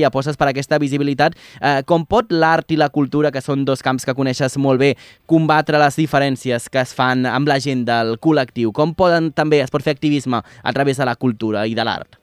i apostes per aquesta visibilitat. Eh, com pot l'art i la cultura, que són dos camps que coneixes molt bé, combatre les diferències que es fan amb la gent del col·lectiu? Com poden també, es pot fer activisme a través de la cultura i de l'art?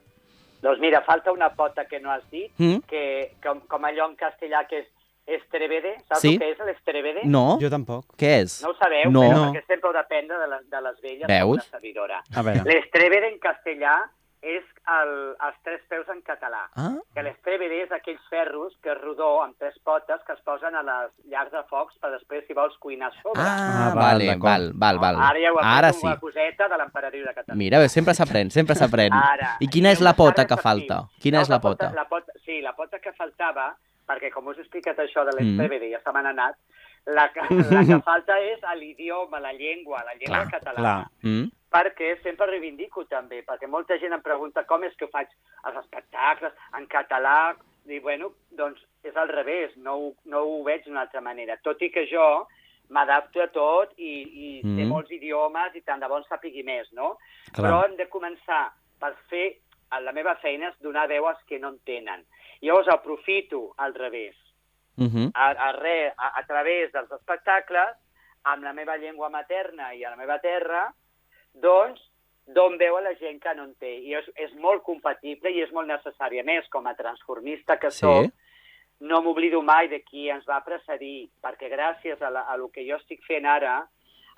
Doncs mira, falta una pota que no has dit, Mm? que com, com allò en castellà que és estrevede, saps Sí. el que és l'estrevede? No? Jo tampoc. Què és? No ho sabeu, No. però No. perquè sempre heu d'aprendre de, les, de les velles Veus? com una servidora. L'estrevede en castellà és el, els tres peus en català. Ah? Que l'estrevede és aquells ferros que és rodó amb tres potes que es posen a les llars de focs per després, si vols, cuinar a sobre. Ah, Ah, val, vale, val, val, val. Ara ja heu Ara sí. una coseta de l'emperadriu de Catalunya. Mira, bé, sempre s'aprèn, sempre s'aprèn. I quina és la pota que falta? Quina No, és la pota? La pota? Sí, la pota que faltava, perquè com us he explicat això de Mm. l'estrevede, ja se m'han anat, la que, la que falta és l'idioma, la llengua, la llengua Clar, catalana. Clar. Mm? Perquè sempre reivindico també, perquè molta gent em pregunta com és que ho faig els espectacles en català, i bueno, doncs és al revés, no, ho- no ho veig d'una altra manera, tot i que jo m'adapto a tot i, i mm. sé Mm. molts idiomes i tant de bon sàpigui més, no? Clar. Però hem de començar per fer, la meva feina és donar veu als que no en tenen. Llavors aprofito al revés, Mhm. a, a, re, a, a través dels espectacles, amb la meva llengua materna i a la meva terra, doncs d'on veu a la gent que no en té. I és, és molt compatible i és molt necessari. A més, com a transformista que Sí. soc, no m'oblido mai de qui ens va precedir, perquè gràcies a, la, a lo que jo estic fent ara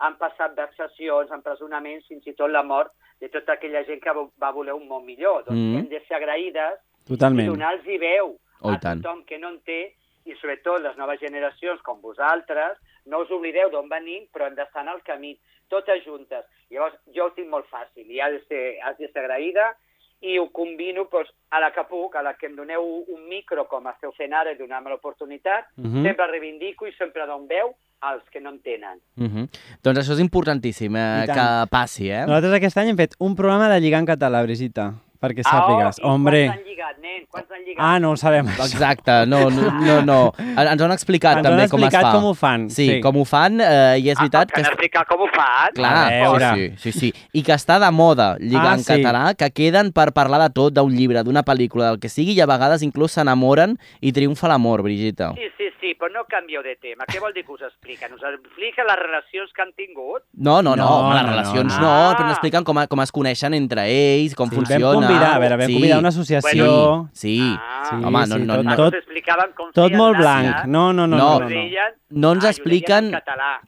han passat vexacions, empresonaments, fins i tot la mort de tota aquella gent que va voler un món millor. Doncs Mm. hem de ser agraïdes Totalment. i donar-los veu Oh, a tant. tothom que no en té i sobretot les noves generacions com vosaltres, no us oblideu d'on venim, però hem d'estar en el camí, totes juntes. Llavors, jo ho tinc molt fàcil i has de ser, has de ser agraïda i ho combino doncs, a la que puc, a la que em doneu un micro com esteu fent ara i donar-me l'oportunitat, Mhm. sempre reivindico i sempre dono veu als que no en tenen. Mhm. Doncs això és importantíssim, eh, que passi, eh? Nosaltres aquest any hem fet un programa de lligar en català, Brigita, perquè sàpigues. Ah, oh, i Hombre, Quants han lligat, nen? Quants han lligat? ah, no ho sabem. això. Exacte, no, no, no, no. Ens ho han explicat Ens han també com es explicat fa. com ho fan, Sí, sí. com ho fan, eh, i és veritat ah, que... que... explicar com ho fan? Clar, veure. sí, sí, sí. I que està de moda lligar Ah, en sí. català, que queden per parlar de tot, d'un llibre, d'una pel·lícula, del que sigui, i a vegades inclús s'enamoren i triomfa l'amor, Brigita. Sí, sí, sí, però no canvieu de tema. Què vol dir que us expliquen? Us explica les relacions que han tingut? No, no, no, No, home, les no, no, relacions no. no, Ah. però no expliquen com, com es coneixen entre ells, com Sí, funciona. Convidar, a veure, vam sí. convidar una associació... Sí, sí. Ah, Sí, Home, no, sí, no, tot- no, tot- com Tot molt blanc. No, no, no, No. no. no, no. no ens Ah, expliquen...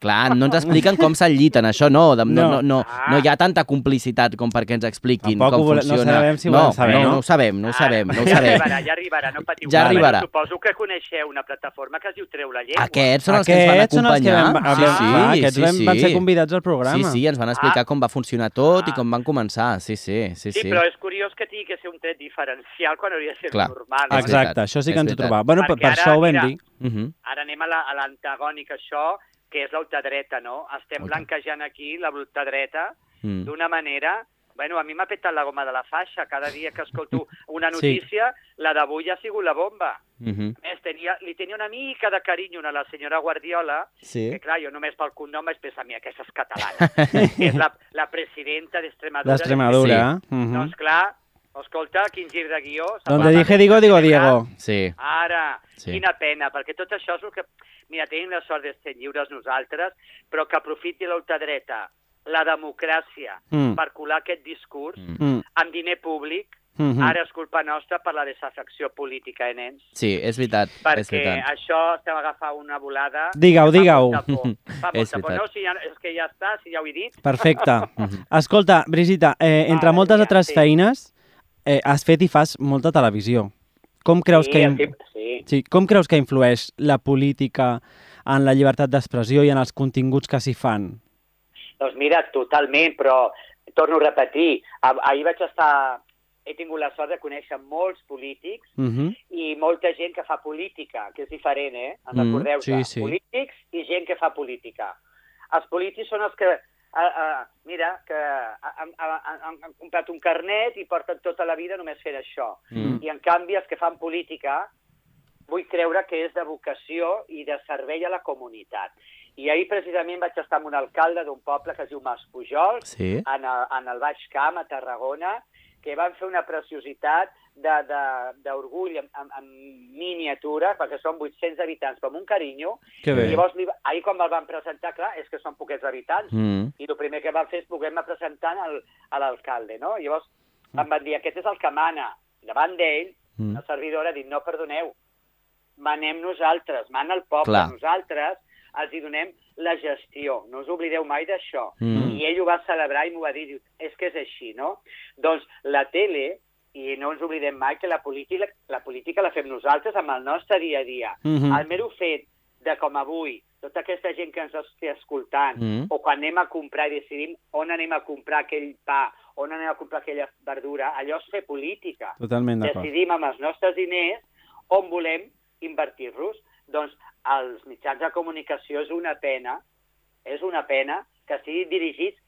Clar, no ens expliquen com s'enlliten, això no, de, no, no, No. no, Ah. no hi ha tanta complicitat com perquè ens expliquin Tampoc com ho vole- no funciona. sabem si ho no, volem saber, no, no? no ho sabem, no ho sabem, no ho Ah, ja sabem. arribarà, ja arribarà, no patiu. Ja Bueno, arribarà. Suposo que coneixeu una plataforma que es diu Treu la Llengua. Aquests són els que ens van Aquests són els que acompanyar. vam, sí, sí, aquests sí, vam, sí. van ser convidats al programa. Sí, sí, ens van explicar Ah. com va funcionar tot i Ah. com van començar. Sí, sí, sí. Sí, sí. però és curiós que tingui que ser un tret diferencial quan hauria de ser Clar. normal. no? És Exacte, això sí és que ens ho trobava. Bueno, per, per ara, això ho vam mira, dir. Mhm. Ara anem a la- a l'antagònic, això, que és l'ultradreta, no? Estem Ui. blanquejant aquí la ultradreta Mm. d'una manera... Bueno, a mi m'ha petat la goma de la faixa. Cada dia que escolto una Sí. notícia, la d'avui ha sigut la bomba. Mhm. A més, tenia, li tenia una mica de carinyo a la senyora Guardiola, Sí. que clar, jo només pel cognom vaig pensar, mira, aquesta és catalana, és la, la presidenta d'Extremadura. D'Extremadura. Sí. mhm. Doncs clar, escolta, quin gir de guió. Donde dije digo, digo Diego. Sí. Ara, Sí. quina pena, perquè tot això és el que... Mira, tenim la sort de ser lliures nosaltres, però que aprofiti l'ultradreta, la democràcia, Mm. per colar aquest discurs Mm. Mm, amb diner públic, mhm. ara és culpa nostra per la desafecció política, eh, nens? Sí, és veritat, és Perquè veritat. això estem agafant una volada... Digue-ho, digue-ho. Fa És molta por. No, si ja, és que ja està, si ja ho he dit. Perfecte. Mhm. Escolta, Brigitta, eh, entre Vale, moltes ja, altres sí. feines, eh, has fet i fas molta televisió. Com creus, sí, que, sí, sí. sí, com creus que influeix la política en la llibertat d'expressió i en els continguts que s'hi fan? Doncs mira, totalment, però torno a repetir, ah- ahir vaig estar he tingut la sort de conèixer molts polítics Uh -huh. i molta gent que fa política, que és diferent, eh? En Mm, recordeu-te, sí, sí. polítics i gent que fa política. Els polítics són els que, uh, uh, mira, que han, han, han, han comprat un carnet i porten tota la vida només fent això. Mm. I en canvi els que fan política vull creure que és de vocació i de servei a la comunitat. I ahir precisament vaig estar amb un alcalde d'un poble que es diu Mas Pujol, Sí. en el, en el Baix Camp, a Tarragona, que van fer una preciositat d'orgull en, en, en miniatura, perquè són 800 habitants, com un carinyo. Que bé. I llavors, li, ahir quan me'l van presentar, clar, és que són poquets habitants, Mm. i el primer que van fer és poder-me presentar al, a l'alcalde, no? I llavors em van dir, aquest és el que mana. Davant d'ell, Mm. la servidora ha dit, no, perdoneu, manem nosaltres, mana el poble, Clar. nosaltres els hi donem la gestió, no us oblideu mai d'això. Mm. I ell ho va celebrar i m'ho va dir, diu, és que és així, no? Doncs la tele, i no ens oblidem mai que la política, la política la fem nosaltres amb el nostre dia a dia. Mhm. El mero fet de com avui, tota aquesta gent que ens està escoltant, Mm. o quan anem a comprar i decidim on anem a comprar aquell pa, on anem a comprar aquella verdura, allò és fer política. Totalment d'acord. Decidim amb els nostres diners on volem invertir-los. Doncs els mitjans de comunicació és una pena, és una pena que siguin dirigits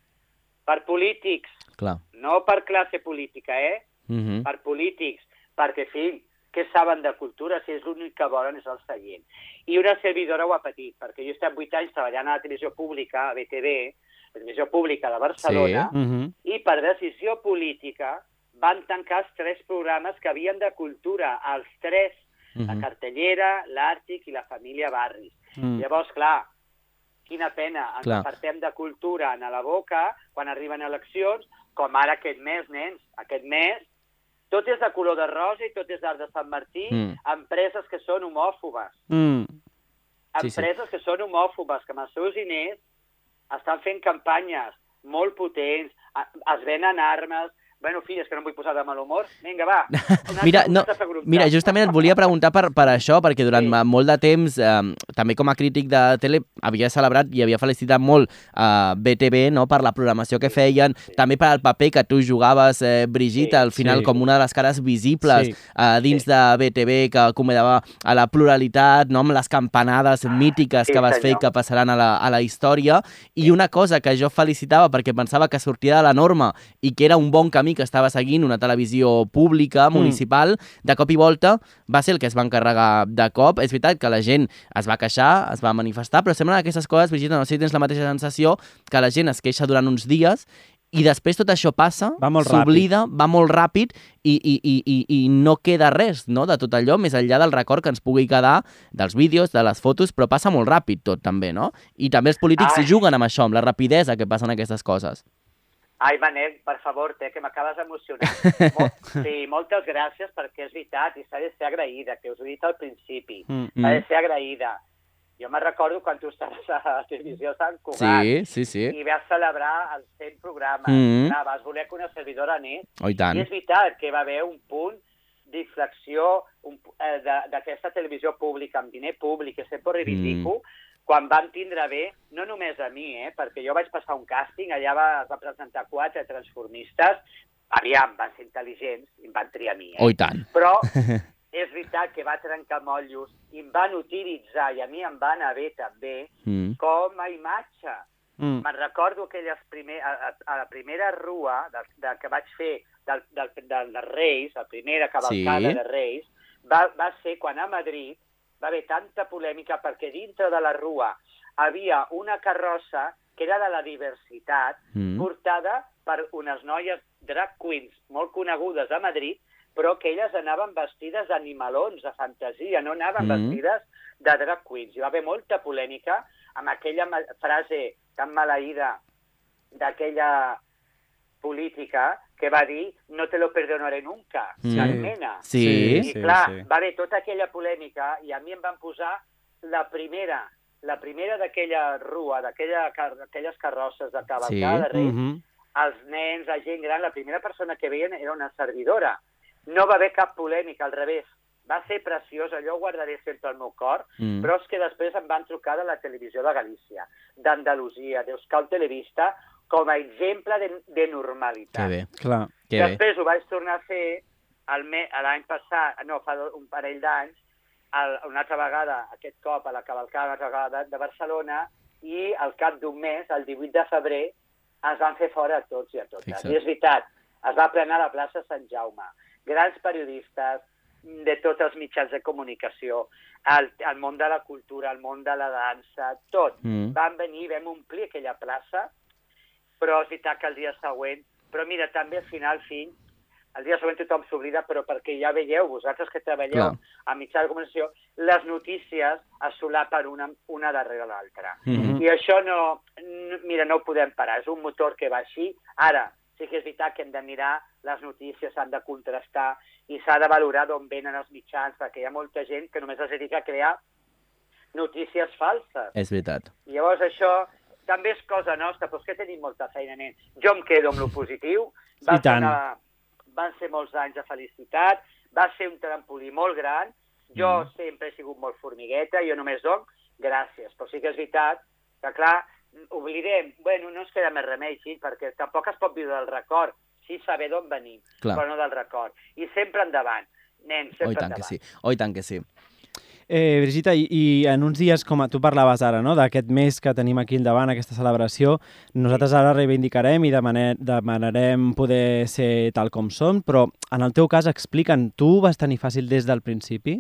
per polítics, Clar. no per classe política, eh? Mm per polítics, perquè, fill, què saben de cultura si és l'únic que volen és el seient? I una servidora ho ha patit, perquè jo he estat 8 anys treballant a la televisió pública, a BTV, la televisió pública de Barcelona, Uh -huh. i per decisió política van tancar els tres programes que havien de cultura, els tres, la Mhm. cartellera, l'Àrtic i la família Barris. Mm. Llavors, clar, quina pena, ens Clar. apartem de cultura a la boca quan arriben eleccions, com ara aquest mes, nens, aquest mes, tot és de color de rosa i tot és d'art de Sant Martí, Mm. empreses que són homòfobes, Mm. Sí, sí. empreses que són homòfobes, que amb els seus diners estan fent campanyes molt potents, es venen armes... Bueno, fill, és que no em vull posar de mal humor. Vinga, va. Mira, no, mira, justament et volia preguntar per, per això, perquè durant Sí. sí. molt de temps, eh, també com a crític de tele, havia celebrat i havia felicitat molt a BTV no, per la programació que feien, també per al paper que tu jugaves, eh, Brigitte, Sí, al final sí. com una de les cares visibles Sí. eh, dins Sí. de BTV, que acomodava a la pluralitat, no, amb les campanades mítiques Sí, que vas fer senyor. que passaran a la, a la història, i una cosa que jo felicitava perquè pensava que sortia de la norma i que era un bon camí que estava seguint una televisió pública, Mm. municipal, de cop i volta va ser el que es va encarregar de cop. És veritat que la gent es va queixar, es va manifestar, però semblen aquestes coses, Brigitte, no sé si tens la mateixa sensació, que la gent es queixa durant uns dies i després tot això passa, s'oblida, va molt ràpid i, i, i, i, i no queda res no, de tot allò, més enllà del record que ens pugui quedar dels vídeos, de les fotos, però passa molt ràpid tot també, no? I també els polítics Ai. juguen amb això, amb la rapidesa que passen aquestes coses. Ai, Manel, per favor, té, que m'acabes d'emocionar. Mol, sí, moltes gràcies, perquè és veritat, i s'ha de ser agraïda, que us ho he dit al principi. Mm. S'ha de ser agraïda. Jo me'n recordo quan tu estaves a la televisió a Sant Cugat Sí, sí, sí. i vas celebrar els 100 programes. Mhm. Clar, vas voler que una servidora anés. Oh, i tant. I és veritat que va haver un punt d'inflexió eh, de- d'aquesta televisió pública, amb diner públic, que sempre reivindico, mm. Quan van tindre bé, no només a mi, eh, perquè jo vaig passar un càsting, allà va, es va presentar quatre transformistes, aviam, van ser intel·ligents i em van triar a mi, eh? Oh, tant. Però és veritat que va trencar motllos i em van utilitzar, i a mi em va anar bé també, Mm. com a imatge. Mm. Me'n recordo aquelles primer, a, a, a la primera rua de, de, que vaig fer del, del, del, dels Reis, la primera cavalcada Sí. de Reis, va, va ser quan a Madrid va haver tanta polèmica perquè dintre de la rua havia una carrossa que era de la diversitat, Mm. portada per unes noies drag queens molt conegudes a Madrid, però que elles anaven vestides d'animalons, de fantasia, no anaven Mm. vestides de drag queens. Hi va haver molta polèmica amb aquella frase tan maleïda d'aquella política que va dir no te lo perdonaré nunca, Mm. Carmena. Sí. I sí, clar, sí. va haver tota aquella polèmica i a mi em van posar la primera, la primera d'aquella rua, d'aquella car aquelles carrosses de cavalcada Sí. de Reis, Mhm. els nens, la gent gran, la primera persona que veien era una servidora. No va haver cap polèmica, al revés. Va ser preciós, allò ho guardaré sempre al meu cor, Mm. però és que després em van trucar de la televisió de Galícia, d'Andalusia, d'Euskal Televista, com a exemple de, de normalitat. Que bé. Clar. Que Que bé. Després ho vaig tornar a fer l'any passat, no, fa un parell d'anys, una altra vegada, aquest cop a la cavalcada una altra vegada de, de Barcelona, i al cap d'un mes, el 18 de febrer, ens van fer fora a tots i a totes. Fixa't. I és veritat, es va plenar la plaça Sant Jaume. Grans periodistes de tots els mitjans de comunicació, el, el món de la cultura, el món de la dansa, tot. Mm. Van venir, vam omplir aquella plaça, però és veritat que el dia següent... Però mira, també al final, fill, el dia següent tothom s'oblida, però perquè ja veieu, vosaltres que treballeu Clar. a mitjà de comunicació, les notícies es solapen una, una darrere l'altra. Mhm. I això no, n- mira, no ho podem parar, és un motor que va així. Ara, sí que és veritat que hem de mirar les notícies, s'han de contrastar i s'ha de valorar d'on venen els mitjans, perquè hi ha molta gent que només es dedica a crear notícies falses. És veritat. I llavors això també és cosa nostra, però és que tenim molta feina, nen. Jo em quedo amb lo positiu. I tant. Una, van ser molts anys de felicitat, va ser un trampolí molt gran. Jo mm. sempre he sigut molt formigueta, jo només doc gràcies. Però sí que és veritat que, clar, oblidem, bueno, no ens queda més remei, sí, perquè tampoc es pot viure del record, sí saber d'on venim, Clar. però no del record. I sempre endavant, nen, sempre Oh, endavant. que sí. Oh, tant que sí. Eh, Brigitta, i, i en uns dies, com tu parlaves ara, no? d'aquest mes que tenim aquí al davant, aquesta celebració, nosaltres ara reivindicarem i demanem, demanarem poder ser tal com som, però en el teu cas, explica'n, tu vas tenir fàcil des del principi?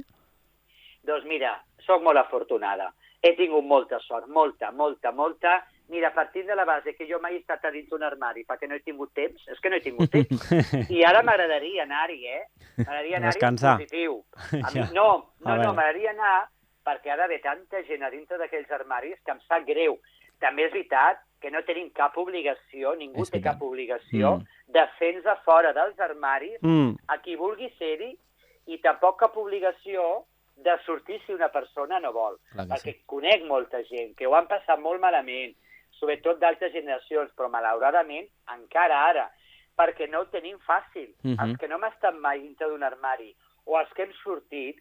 Doncs mira, sóc molt afortunada. He tingut molta sort, molta, molta, molta. Mira, partint de la base que jo mai he estat a dins d'un armari perquè no he tingut temps, és que no he tingut temps, i ara m'agradaria anar-hi, eh? M'agradaria anar-hi positiu. A mi, Ja. no, no, no, m'agradaria anar perquè ha d'haver tanta gent a dintre d'aquells armaris que em sap greu. També és veritat que no tenim cap obligació, ningú té cap obligació, Mm. de fer-nos a fora dels armaris Mm, a qui vulgui ser-hi i tampoc cap obligació de sortir si una persona no vol. Clar perquè sí. conec molta gent que ho han passat molt malament, sobretot d'altres generacions, però malauradament encara ara, perquè no ho tenim fàcil. Mhm. Els que no hem estat mai dintre d'un armari o els que hem sortit,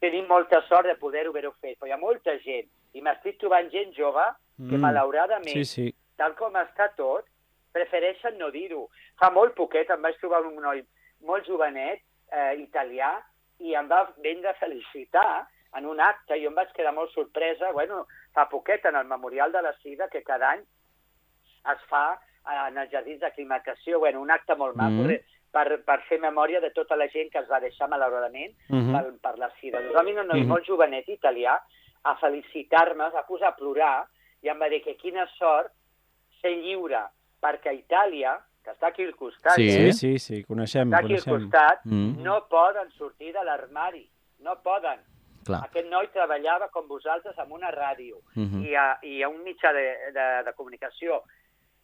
tenim molta sort de poder-ho haver-ho fet, però hi ha molta gent, i m'estic trobant gent jove que Mm. malauradament sí, sí. tal com està tot, prefereixen no dir-ho. Fa molt poquet em vaig trobar un noi molt jovenet, eh, italià, i em va vendre a felicitar en un acte, i jo em vaig quedar molt sorpresa, bueno, fa poquet, en el Memorial de la Sida, que cada any es fa eh, en els jardins d'aclimatació, bueno, un acte molt maco, Mm. mm. per, per fer memòria de tota la gent que es va deixar malauradament Mhm. per, per la sida. Doncs va venir un noi Mhm. molt jovenet italià a felicitar-me, es va posar a plorar i em va dir que quina sort ser lliure, perquè a Itàlia, que està aquí al costat, Sí. eh? Sí, sí, sí, coneixem, està aquí al coneixem. costat, Mm. no poden sortir de l'armari, no poden. Clar. Aquest noi treballava com vosaltres amb una ràdio Mhm. i, a, i a un mitjà de, de, de comunicació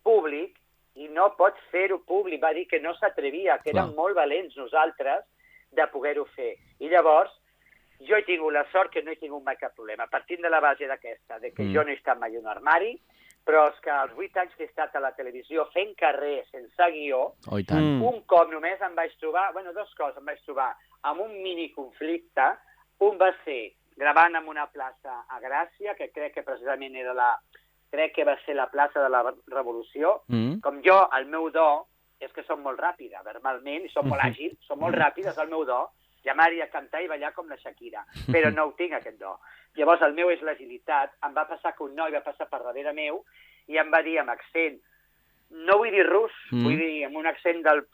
públic i no pots fer-ho públic. Va dir que no s'atrevia, que Clar. érem molt valents nosaltres de poder-ho fer. I llavors, jo he tingut la sort que no he tingut mai cap problema. Partint de la base d'aquesta, de que Mm. jo no he estat mai en un armari, però és que als vuit anys que he estat a la televisió fent carrer sense guió, Oh, un cop només em vaig trobar, bueno, dos coses, em vaig trobar amb un mini conflicte. Un va ser gravant en una plaça a Gràcia, que crec que precisament era la, crec que va ser la plaça de la Revolució. Mm. Com jo, el meu do és que som molt ràpida, verbalment, i som molt Mhm. àgils, som molt ràpides, el meu do. Ja m'agradaria cantar i ballar com la Shakira, però no ho tinc, aquest do. Llavors, el meu és l'agilitat. Em va passar que un noi va passar per darrere meu i em va dir amb accent, no vull dir rus, Mm. mm. vull dir amb un accent del,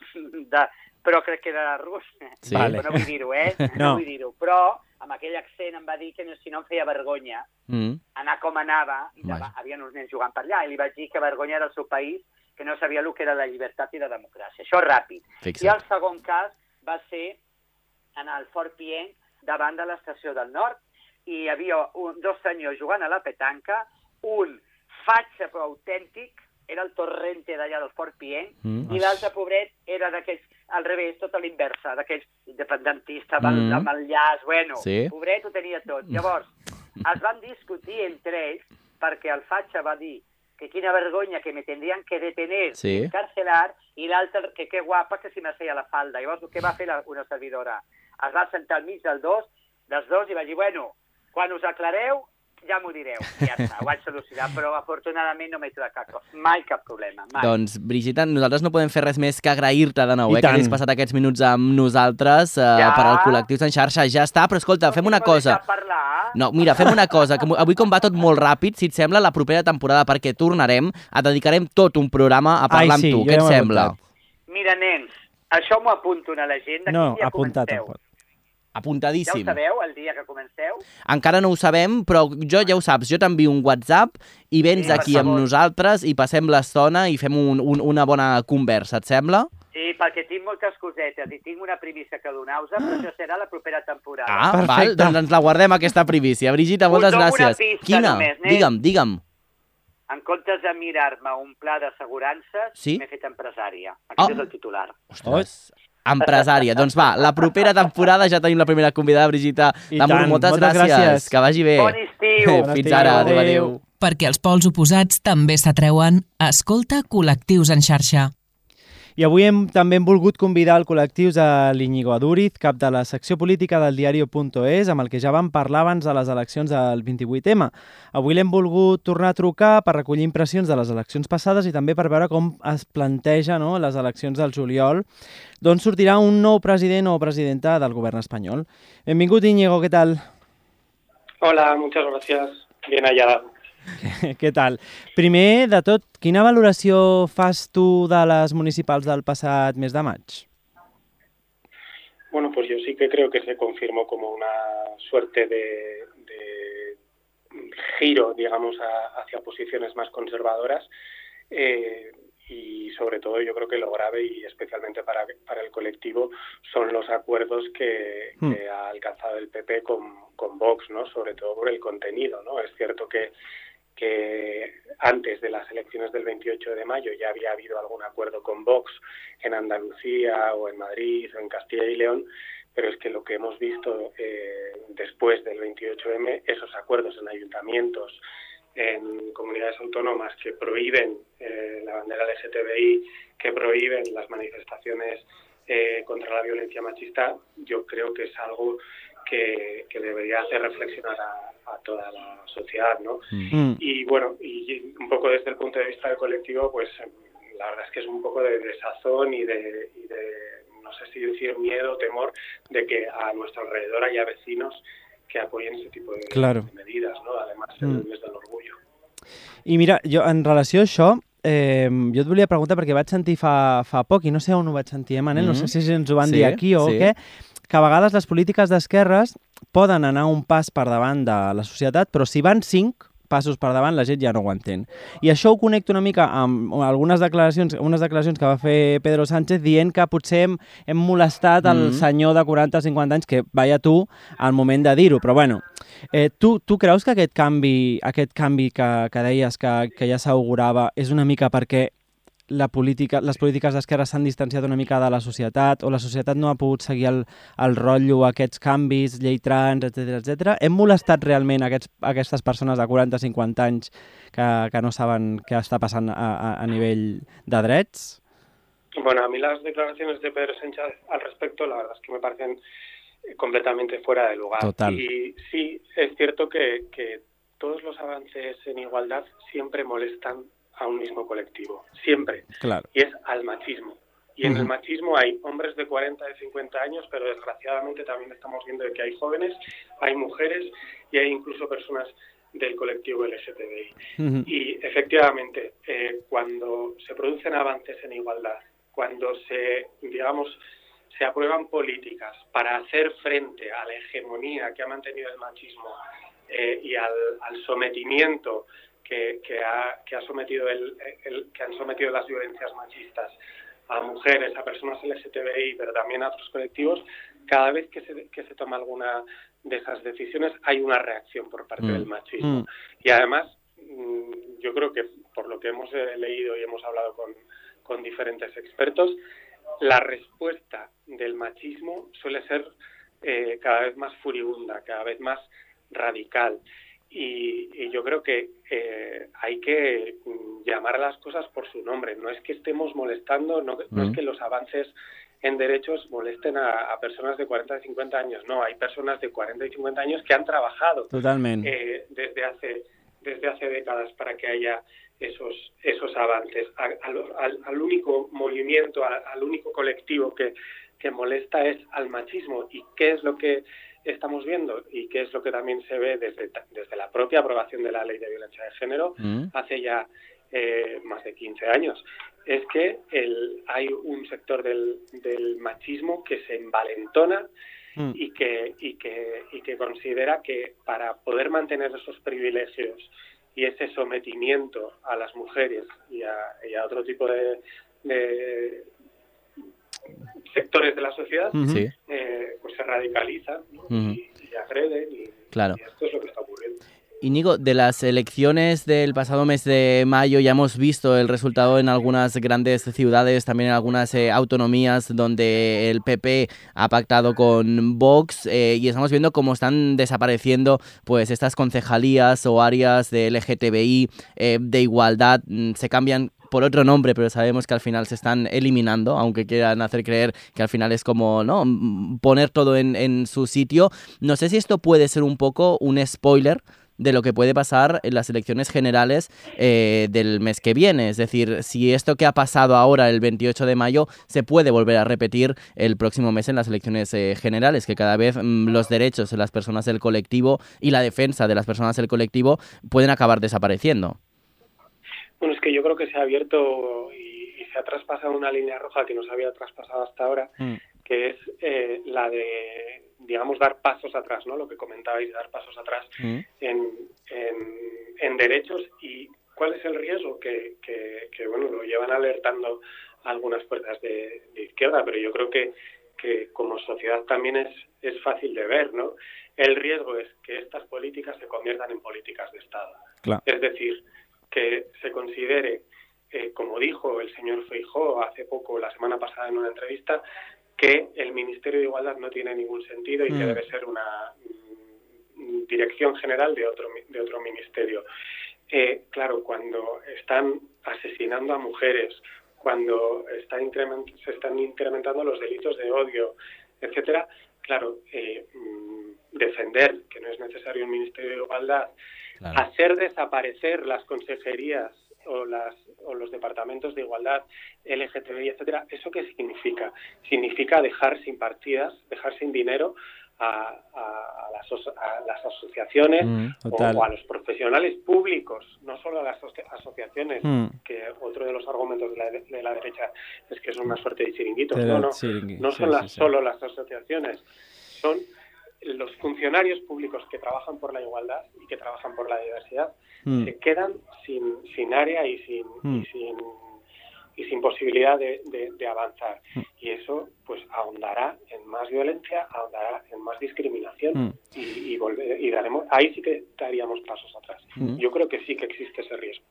de, però crec que era rus. Sí. Vale. No vull dir-ho, eh? No. No vull dir-ho. Però amb aquell accent em va dir que no, si no em feia vergonya Mm. anar com anava, i hi havia uns nens jugant per allà, i li vaig dir que vergonya era el seu país, que no sabia el que era la llibertat i la democràcia. Això ràpid. Fixa't. I el segon cas va ser en el Fort Pienc, davant de l'estació del nord, i hi havia un, dos senyors jugant a la petanca, un fatxa però autèntic, era el torrente d'allà del Fort Pienc, Mm. i l'altre pobret era d'aquells, al revés, tot a l'inversa, d'aquells independentistes, Mm. amb, amb el llaç, bueno, Sí. pobret ho tenia tot. Llavors, es van discutir entre ells perquè el fatxa va dir que quina vergonya, que me tendrían que detener, Sí. encarcelar, i l'altre que que guapa que si m'asseia la falda. Llavors, què va fer la, una servidora? Es va sentar al mig del dos, dels dos i va dir, bueno, quan us aclareu, ja m'ho direu, ja està, ho vaig solucionar, però afortunadament no m'he trobat cap, mai cap problema, mai. Doncs, Brigitta, nosaltres no podem fer res més que agrair-te de nou, I eh, que tant. hagis passat aquests minuts amb nosaltres eh, Ja. per al Col·lectius en xarxa. Ja està, però escolta, fem una No cosa. Parlar. No, mira, fem una cosa, que avui com va tot molt ràpid, si et sembla, la propera temporada, perquè tornarem, et dedicarem tot un programa a parlar Ai, sí, amb tu. Què et sembla? apuntat. Mira, nens, això m'ho apunto a l'agenda. No, dia apuntat. Apuntat. Ja ho Apuntadíssim. sabeu, el dia que comenceu? Encara no ho sabem, però jo ja ho saps, jo t'envio un WhatsApp i vens Sí, aquí amb nosaltres i passem l'estona i fem un, un, una bona conversa, et sembla? Sí, perquè tinc moltes cosetes i tinc una primícia que donar-vos, però això serà la propera temporada. Ah, val, Perfecte. doncs ens la guardem, aquesta privícia. Brigitta, Us moltes gràcies. pista Quina? només. Digue'm, digue'm. En comptes de mirar-me un pla d'assegurances, Sí? m'he fet empresària. Aquest Oh. és el titular. Ostres. Empresària. doncs va, la propera temporada ja tenim la primera convidada, D'amor, tant, moltes, moltes gràcies. gràcies. Que vagi bé. Bon estiu! Bon Fins estiu. ara. Adéu. adéu. Perquè els pols oposats també s'atreuen, escolta Col·lectius en xarxa. I avui hem, també hem volgut convidar el col·lectius a l'Iñigo Adúriz, cap de la secció política del diario.es, amb el que ja vam parlar abans de les eleccions del 28M. Avui l'hem volgut tornar a trucar per recollir impressions de les eleccions passades i també per veure com es planteja no, les eleccions del juliol, d'on sortirà un nou president o presidenta del govern espanyol. Benvingut, Íñigo, què tal? Hola, muchas gracias. Bien hallado. què tal? Primer de tot, quina valoració fas tu de les municipals del passat mes de maig? Bueno, pues yo sí que creo que se confirmó como una suerte de, de giro, digamos, a- hacia posiciones más conservadoras. eh, y sobre todo yo creo que lo grave y especialmente para, para el colectivo son los acuerdos que, Hmm. que ha alcanzado el PP con, con Vox, ¿no? Sobre todo por el contenido, ¿no? Es cierto que, que antes de las elecciones del 28 de mayo ya había habido algún acuerdo con Vox en Andalucía o en Madrid o en Castilla y León, pero es que lo que hemos visto eh, después del 28M, esos acuerdos en ayuntamientos, en comunidades autónomas que prohíben eh, la bandera LGTBI, que prohíben las manifestaciones eh, contra la violencia machista, yo creo que es algo que, que debería hacer reflexionar a, a toda la sociedad, ¿no? Mm. Y bueno, y un poco desde el punto de vista del colectivo, pues eh, la verdad es que es un poco de desazón y de, y de, no sé si decir miedo, temor de que a nuestro alrededor haya vecinos que apoyen ese tipo de, Claro. de medidas, ¿no? Además, Mm. el mes del orgullo. I mira, jo en relació a això, eh, jo et volia preguntar, perquè vaig sentir fa, fa poc, i no sé on ho vaig sentir, eh, Manel? No sé si ens ho van Sí, dir aquí o sí. què, que a vegades les polítiques d'esquerres poden anar un pas per davant de la societat, però si van cinc passos per davant, la gent ja no ho entén. I això ho connecto una mica amb algunes declaracions, unes declaracions que va fer Pedro Sánchez dient que potser hem, hem molestat el Mhm. senyor de 40-50 anys, que vaya tu al moment de dir-ho, però bueno, Eh, tu, tu creus que aquest canvi, aquest canvi que, que deies que, que ja s'augurava és una mica perquè la política, les polítiques d'esquerra s'han distanciat una mica de la societat o la societat no ha pogut seguir el, el rotllo, aquests canvis, llei trans, etc etc. Hem molestat realment aquests, aquestes persones de 40-50 anys que, que no saben què està passant a, a, a nivell de drets? Bueno, a mí las declaraciones de Pedro Sánchez al respecto, la verdad es que me parecen eh, completamente fuera de lugar. Total. Y sí, es cierto que, que todos los avances en igualdad siempre molestan a un mismo colectivo, siempre, Claro. y es al machismo. Y en el machismo hay hombres de 40, de 50 años, pero desgraciadamente también estamos viendo que hay jóvenes, hay mujeres y hay incluso personas del colectivo LGTBI. Ujú. Y efectivamente, eh, cuando se producen avances en igualdad, cuando se, digamos, se aprueban políticas para hacer frente a la hegemonía que ha mantenido el machismo eh, y al, al sometimiento que, que ha, que ha sometido el, el- que han sometido las violencias machistas a mujeres, a personas LGTBI, pero también a otros colectivos, cada vez que se, que se toma alguna de esas decisiones hay una reacción por parte Mm. del machismo. Mm. Y además, mm, yo creo que por lo que hemos eh, leído y hemos hablado con, con diferentes expertos, la respuesta del machismo suele ser eh, cada vez más furibunda, cada vez más radical. Y, y yo creo que eh, hay que mm, llamar a las cosas por su nombre. No es que estemos molestando, no, no Mm. es que los avances en derechos molesten a, a personas de 40 y 50 años. No, hay personas de 40 y 50 años que han trabajado Totalment. eh, desde hace desde hace décadas para que haya esos esos avances. A- al, al- al único movimiento, al único colectivo que, que molesta es al machismo. ¿Y qué es lo que estamos viendo? Y qué es lo que también se ve desde, desde la propia aprobación de la ley de violencia de género Mm. hace ya eh, más de 15 años. Es que el, hay un sector del, del machismo que se envalentona Mm. y que, y, que, y que considera que para poder mantener esos privilegios y ese sometimiento a las mujeres y a, y a otro tipo de, de sectores de la sociedad, eh, pues se radicalizan ¿no? Y, y agreden y, Claro. y esto es lo que está ocurriendo. Íñigo, de las elecciones del pasado mes de mayo ya hemos visto el resultado en algunas grandes ciudades, también en algunas eh, autonomías donde el PP ha pactado con Vox eh, y estamos viendo cómo están desapareciendo pues estas concejalías o áreas de LGTBI, eh, de igualdad, mm, se cambian por otro nombre, pero sabemos que al final se están eliminando, aunque quieran hacer creer que al final es como, ¿no? Poner todo en, en su sitio. No sé si esto puede ser un poco un spoiler de lo que puede pasar en las elecciones generales eh, del mes que viene. Es decir, si esto que ha pasado ahora el 28 de mayo se puede volver a repetir el próximo mes en las elecciones eh, generales, que cada vez mm, los derechos de las personas del colectivo y la defensa de las personas del colectivo pueden acabar desapareciendo. Bueno, es que yo creo que se ha abierto y, y se ha traspasado una línea roja que no se había traspasado hasta ahora, Mm. que es eh, la de, digamos, dar pasos atrás, ¿no? Lo que comentabais, dar pasos atrás Mm. en, en, en derechos y cuál es el riesgo que, que, que, bueno, lo llevan alertando algunas fuerzas de, de izquierda, pero yo creo que, que como sociedad también es, es fácil de ver, ¿no? El riesgo es que estas políticas se conviertan en políticas de Estado. Clar. Es decir, que se considere, eh, como dijo el señor Feijó hace poco, la semana pasada en una entrevista, que el Ministerio de Igualdad no tiene ningún sentido y que Mm. debe ser una mm, dirección general de otro, de otro ministerio. Eh, claro, cuando están asesinando a mujeres, cuando está se están incrementando los delitos de odio, etcétera, claro, eh, mm, defender que no es necesario un Ministerio de Igualdad, hacer desaparecer las consejerías o, las, o los departamentos de igualdad, LGTBI, etcétera, ¿eso qué significa? Significa dejar sin partidas, dejar sin dinero a, las, a las asociaciones Mm, o, a los profesionales públicos, no solo a las aso- asociaciones, Mm. que otro de los argumentos de la, de- la derecha es que son una suerte de chiringuitos. No, no, chiringui- no sí, son las, sí, sí. solo las asociaciones, son los funcionarios públicos que trabajan por la igualdad y que trabajan por la diversidad Mm. se quedan sin, sin área y sin, Mm. y sin y sin posibilidad de, de- de avanzar. Mm. Y eso pues ahondará en más violencia, ahondará en más discriminación Mm. y, y, volver- y daremos, ahí sí que daríamos pasos atrás. Mm. Yo creo que sí que existe ese riesgo.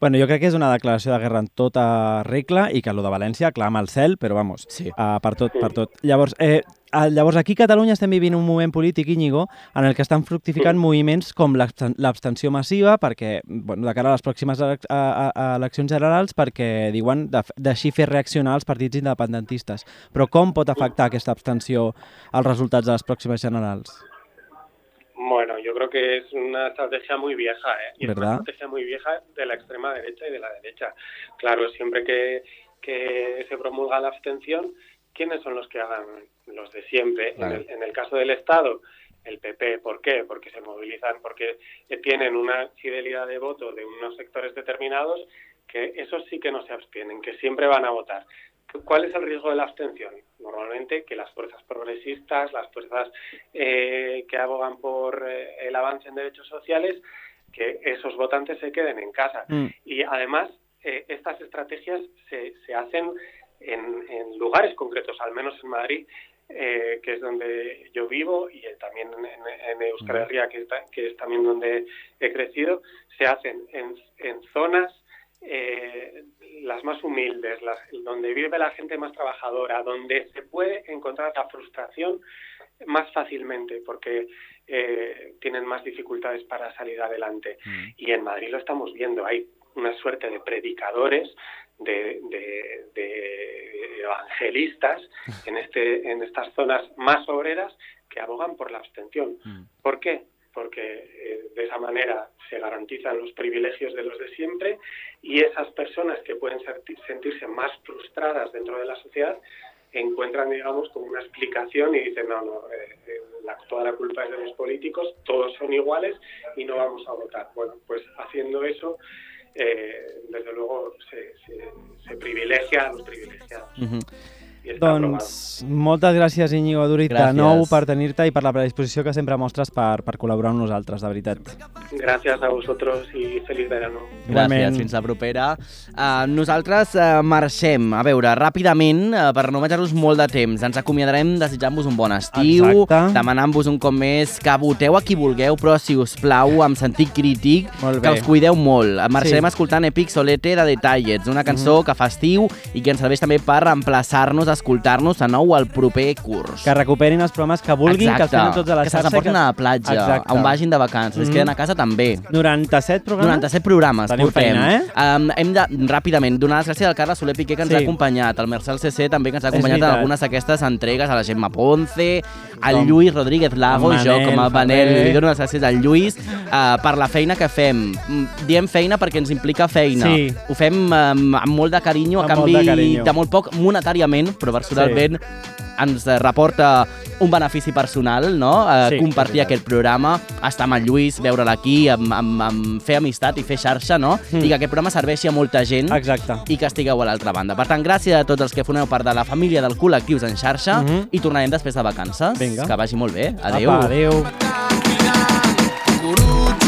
Bueno, jo crec que és una declaració de guerra en tota regla i que lo de València clama al cel, però vamos, Sí. uh, per tot, per tot. Llavors, eh, llavors, aquí a Catalunya estem vivint un moment polític, Íñigo, en el que estan fructificant moviments com l'absten- l'abstenció massiva, perquè, bueno, de cara a les pròximes a, a, a eleccions generals, perquè diuen de, d'així fer reaccionar els partits independentistes. Però com pot afectar aquesta abstenció als resultats de les pròximes generals? Bueno, yo creo que es una estrategia muy vieja, ¿eh? Y es ¿Verdad? una estrategia muy vieja de la extrema derecha y de la derecha. Claro, siempre que, que se promulga la abstención, ¿quiénes son los que hagan? Los de siempre. Claro. En, el, en el caso del Estado, el PP. ¿Por qué? Porque se movilizan, porque tienen una fidelidad de voto de unos sectores determinados que esos sí que no se abstienen, que siempre van a votar. ¿Cuál es el riesgo de la abstención? Normalmente que las fuerzas progresistas, las fuerzas eh, que abogan por eh, el avance en derechos sociales, que esos votantes se queden en casa. Mm. Y además, eh, estas estrategias se, se hacen en, en lugares concretos, al menos en Madrid, eh, que es donde yo vivo, y eh, también en, en Euskal Herria, que, que es también donde he crecido, se hacen en, en zonas eh, las más humildes, las, donde vive la gente más trabajadora, donde se puede encontrar la frustración más fácilmente porque eh, tienen más dificultades para salir adelante. Y en Madrid lo estamos viendo, hay una suerte de predicadores de, de- de evangelistas en, este, en estas zonas más obreras que abogan por la abstención. ¿Por qué? Porque eh, de esa manera se garantizan los privilegios de los de siempre y esas personas que pueden sentirse más frustradas dentro de la sociedad encuentran, digamos, como una explicación y dicen, no, no, eh, eh, la, toda la culpa es de los políticos, todos son iguales y no vamos a votar. Bueno, pues haciendo eso, eh, desde luego se, se, se los privilegiados. Doncs moltes gràcies, Íñigo Durit, de Gràcies. nou per tenir-te i per la predisposició que sempre mostres per, per col·laborar amb nosaltres, de veritat. Gracias a vosotros y feliz verano. Gràcies, Igualment. fins la propera. Uh, nosaltres uh, marxem. A veure, ràpidament, uh, per no menjar-vos molt de temps, ens acomiadarem desitjant-vos un bon estiu, demanant-vos un cop més que voteu a qui vulgueu, però, si us plau, amb sentit crític, que us cuideu molt. Marxarem Sí. escoltant Epic Solete de Detallets, una cançó que fa estiu i que ens serveix també per reemplaçar-nos, escoltar-nos a nou al proper curs. Que recuperin els programes que vulguin, que els tenen tots a la que xarxa. se'ls emportin a la platja, Exacte. on vagin de vacances, es Mhm. queden a casa també. 97 programes? 97 programes Teniu portem. feina, eh? Um, hem de, ràpidament, donar les gràcies al Carles Soler Piqué que ens Sí. ha acompanyat, al Marcel CC també que ens ha acompanyat en algunes d'aquestes entregues, a la Gemma Ponce, al Com- Lluís Rodríguez Lago, en jo Manel com a Manel, Ferrer. li dono les gràcies al Lluís uh, per la feina que fem. Mm, Diem feina perquè ens implica feina. Sí. Ho fem um, amb molt de carinyo, a Amb canvi de carinyo. de molt poc monetàriament, però personalment ens eh, reporta un benefici personal, no? Uh, Sí, compartir aquest programa, estar amb el Lluís, veure'l aquí, amb, amb, amb fer amistat i fer xarxa, no? Mm. I que aquest programa serveixi a molta gent Exacte. i que estigueu a l'altra banda. Per tant, gràcies a tots els que formeu part de la família del Col·lectius en xarxa Mhm. i tornarem després de vacances. Vinga. Que vagi molt bé. Adéu. Apa, adéu. Un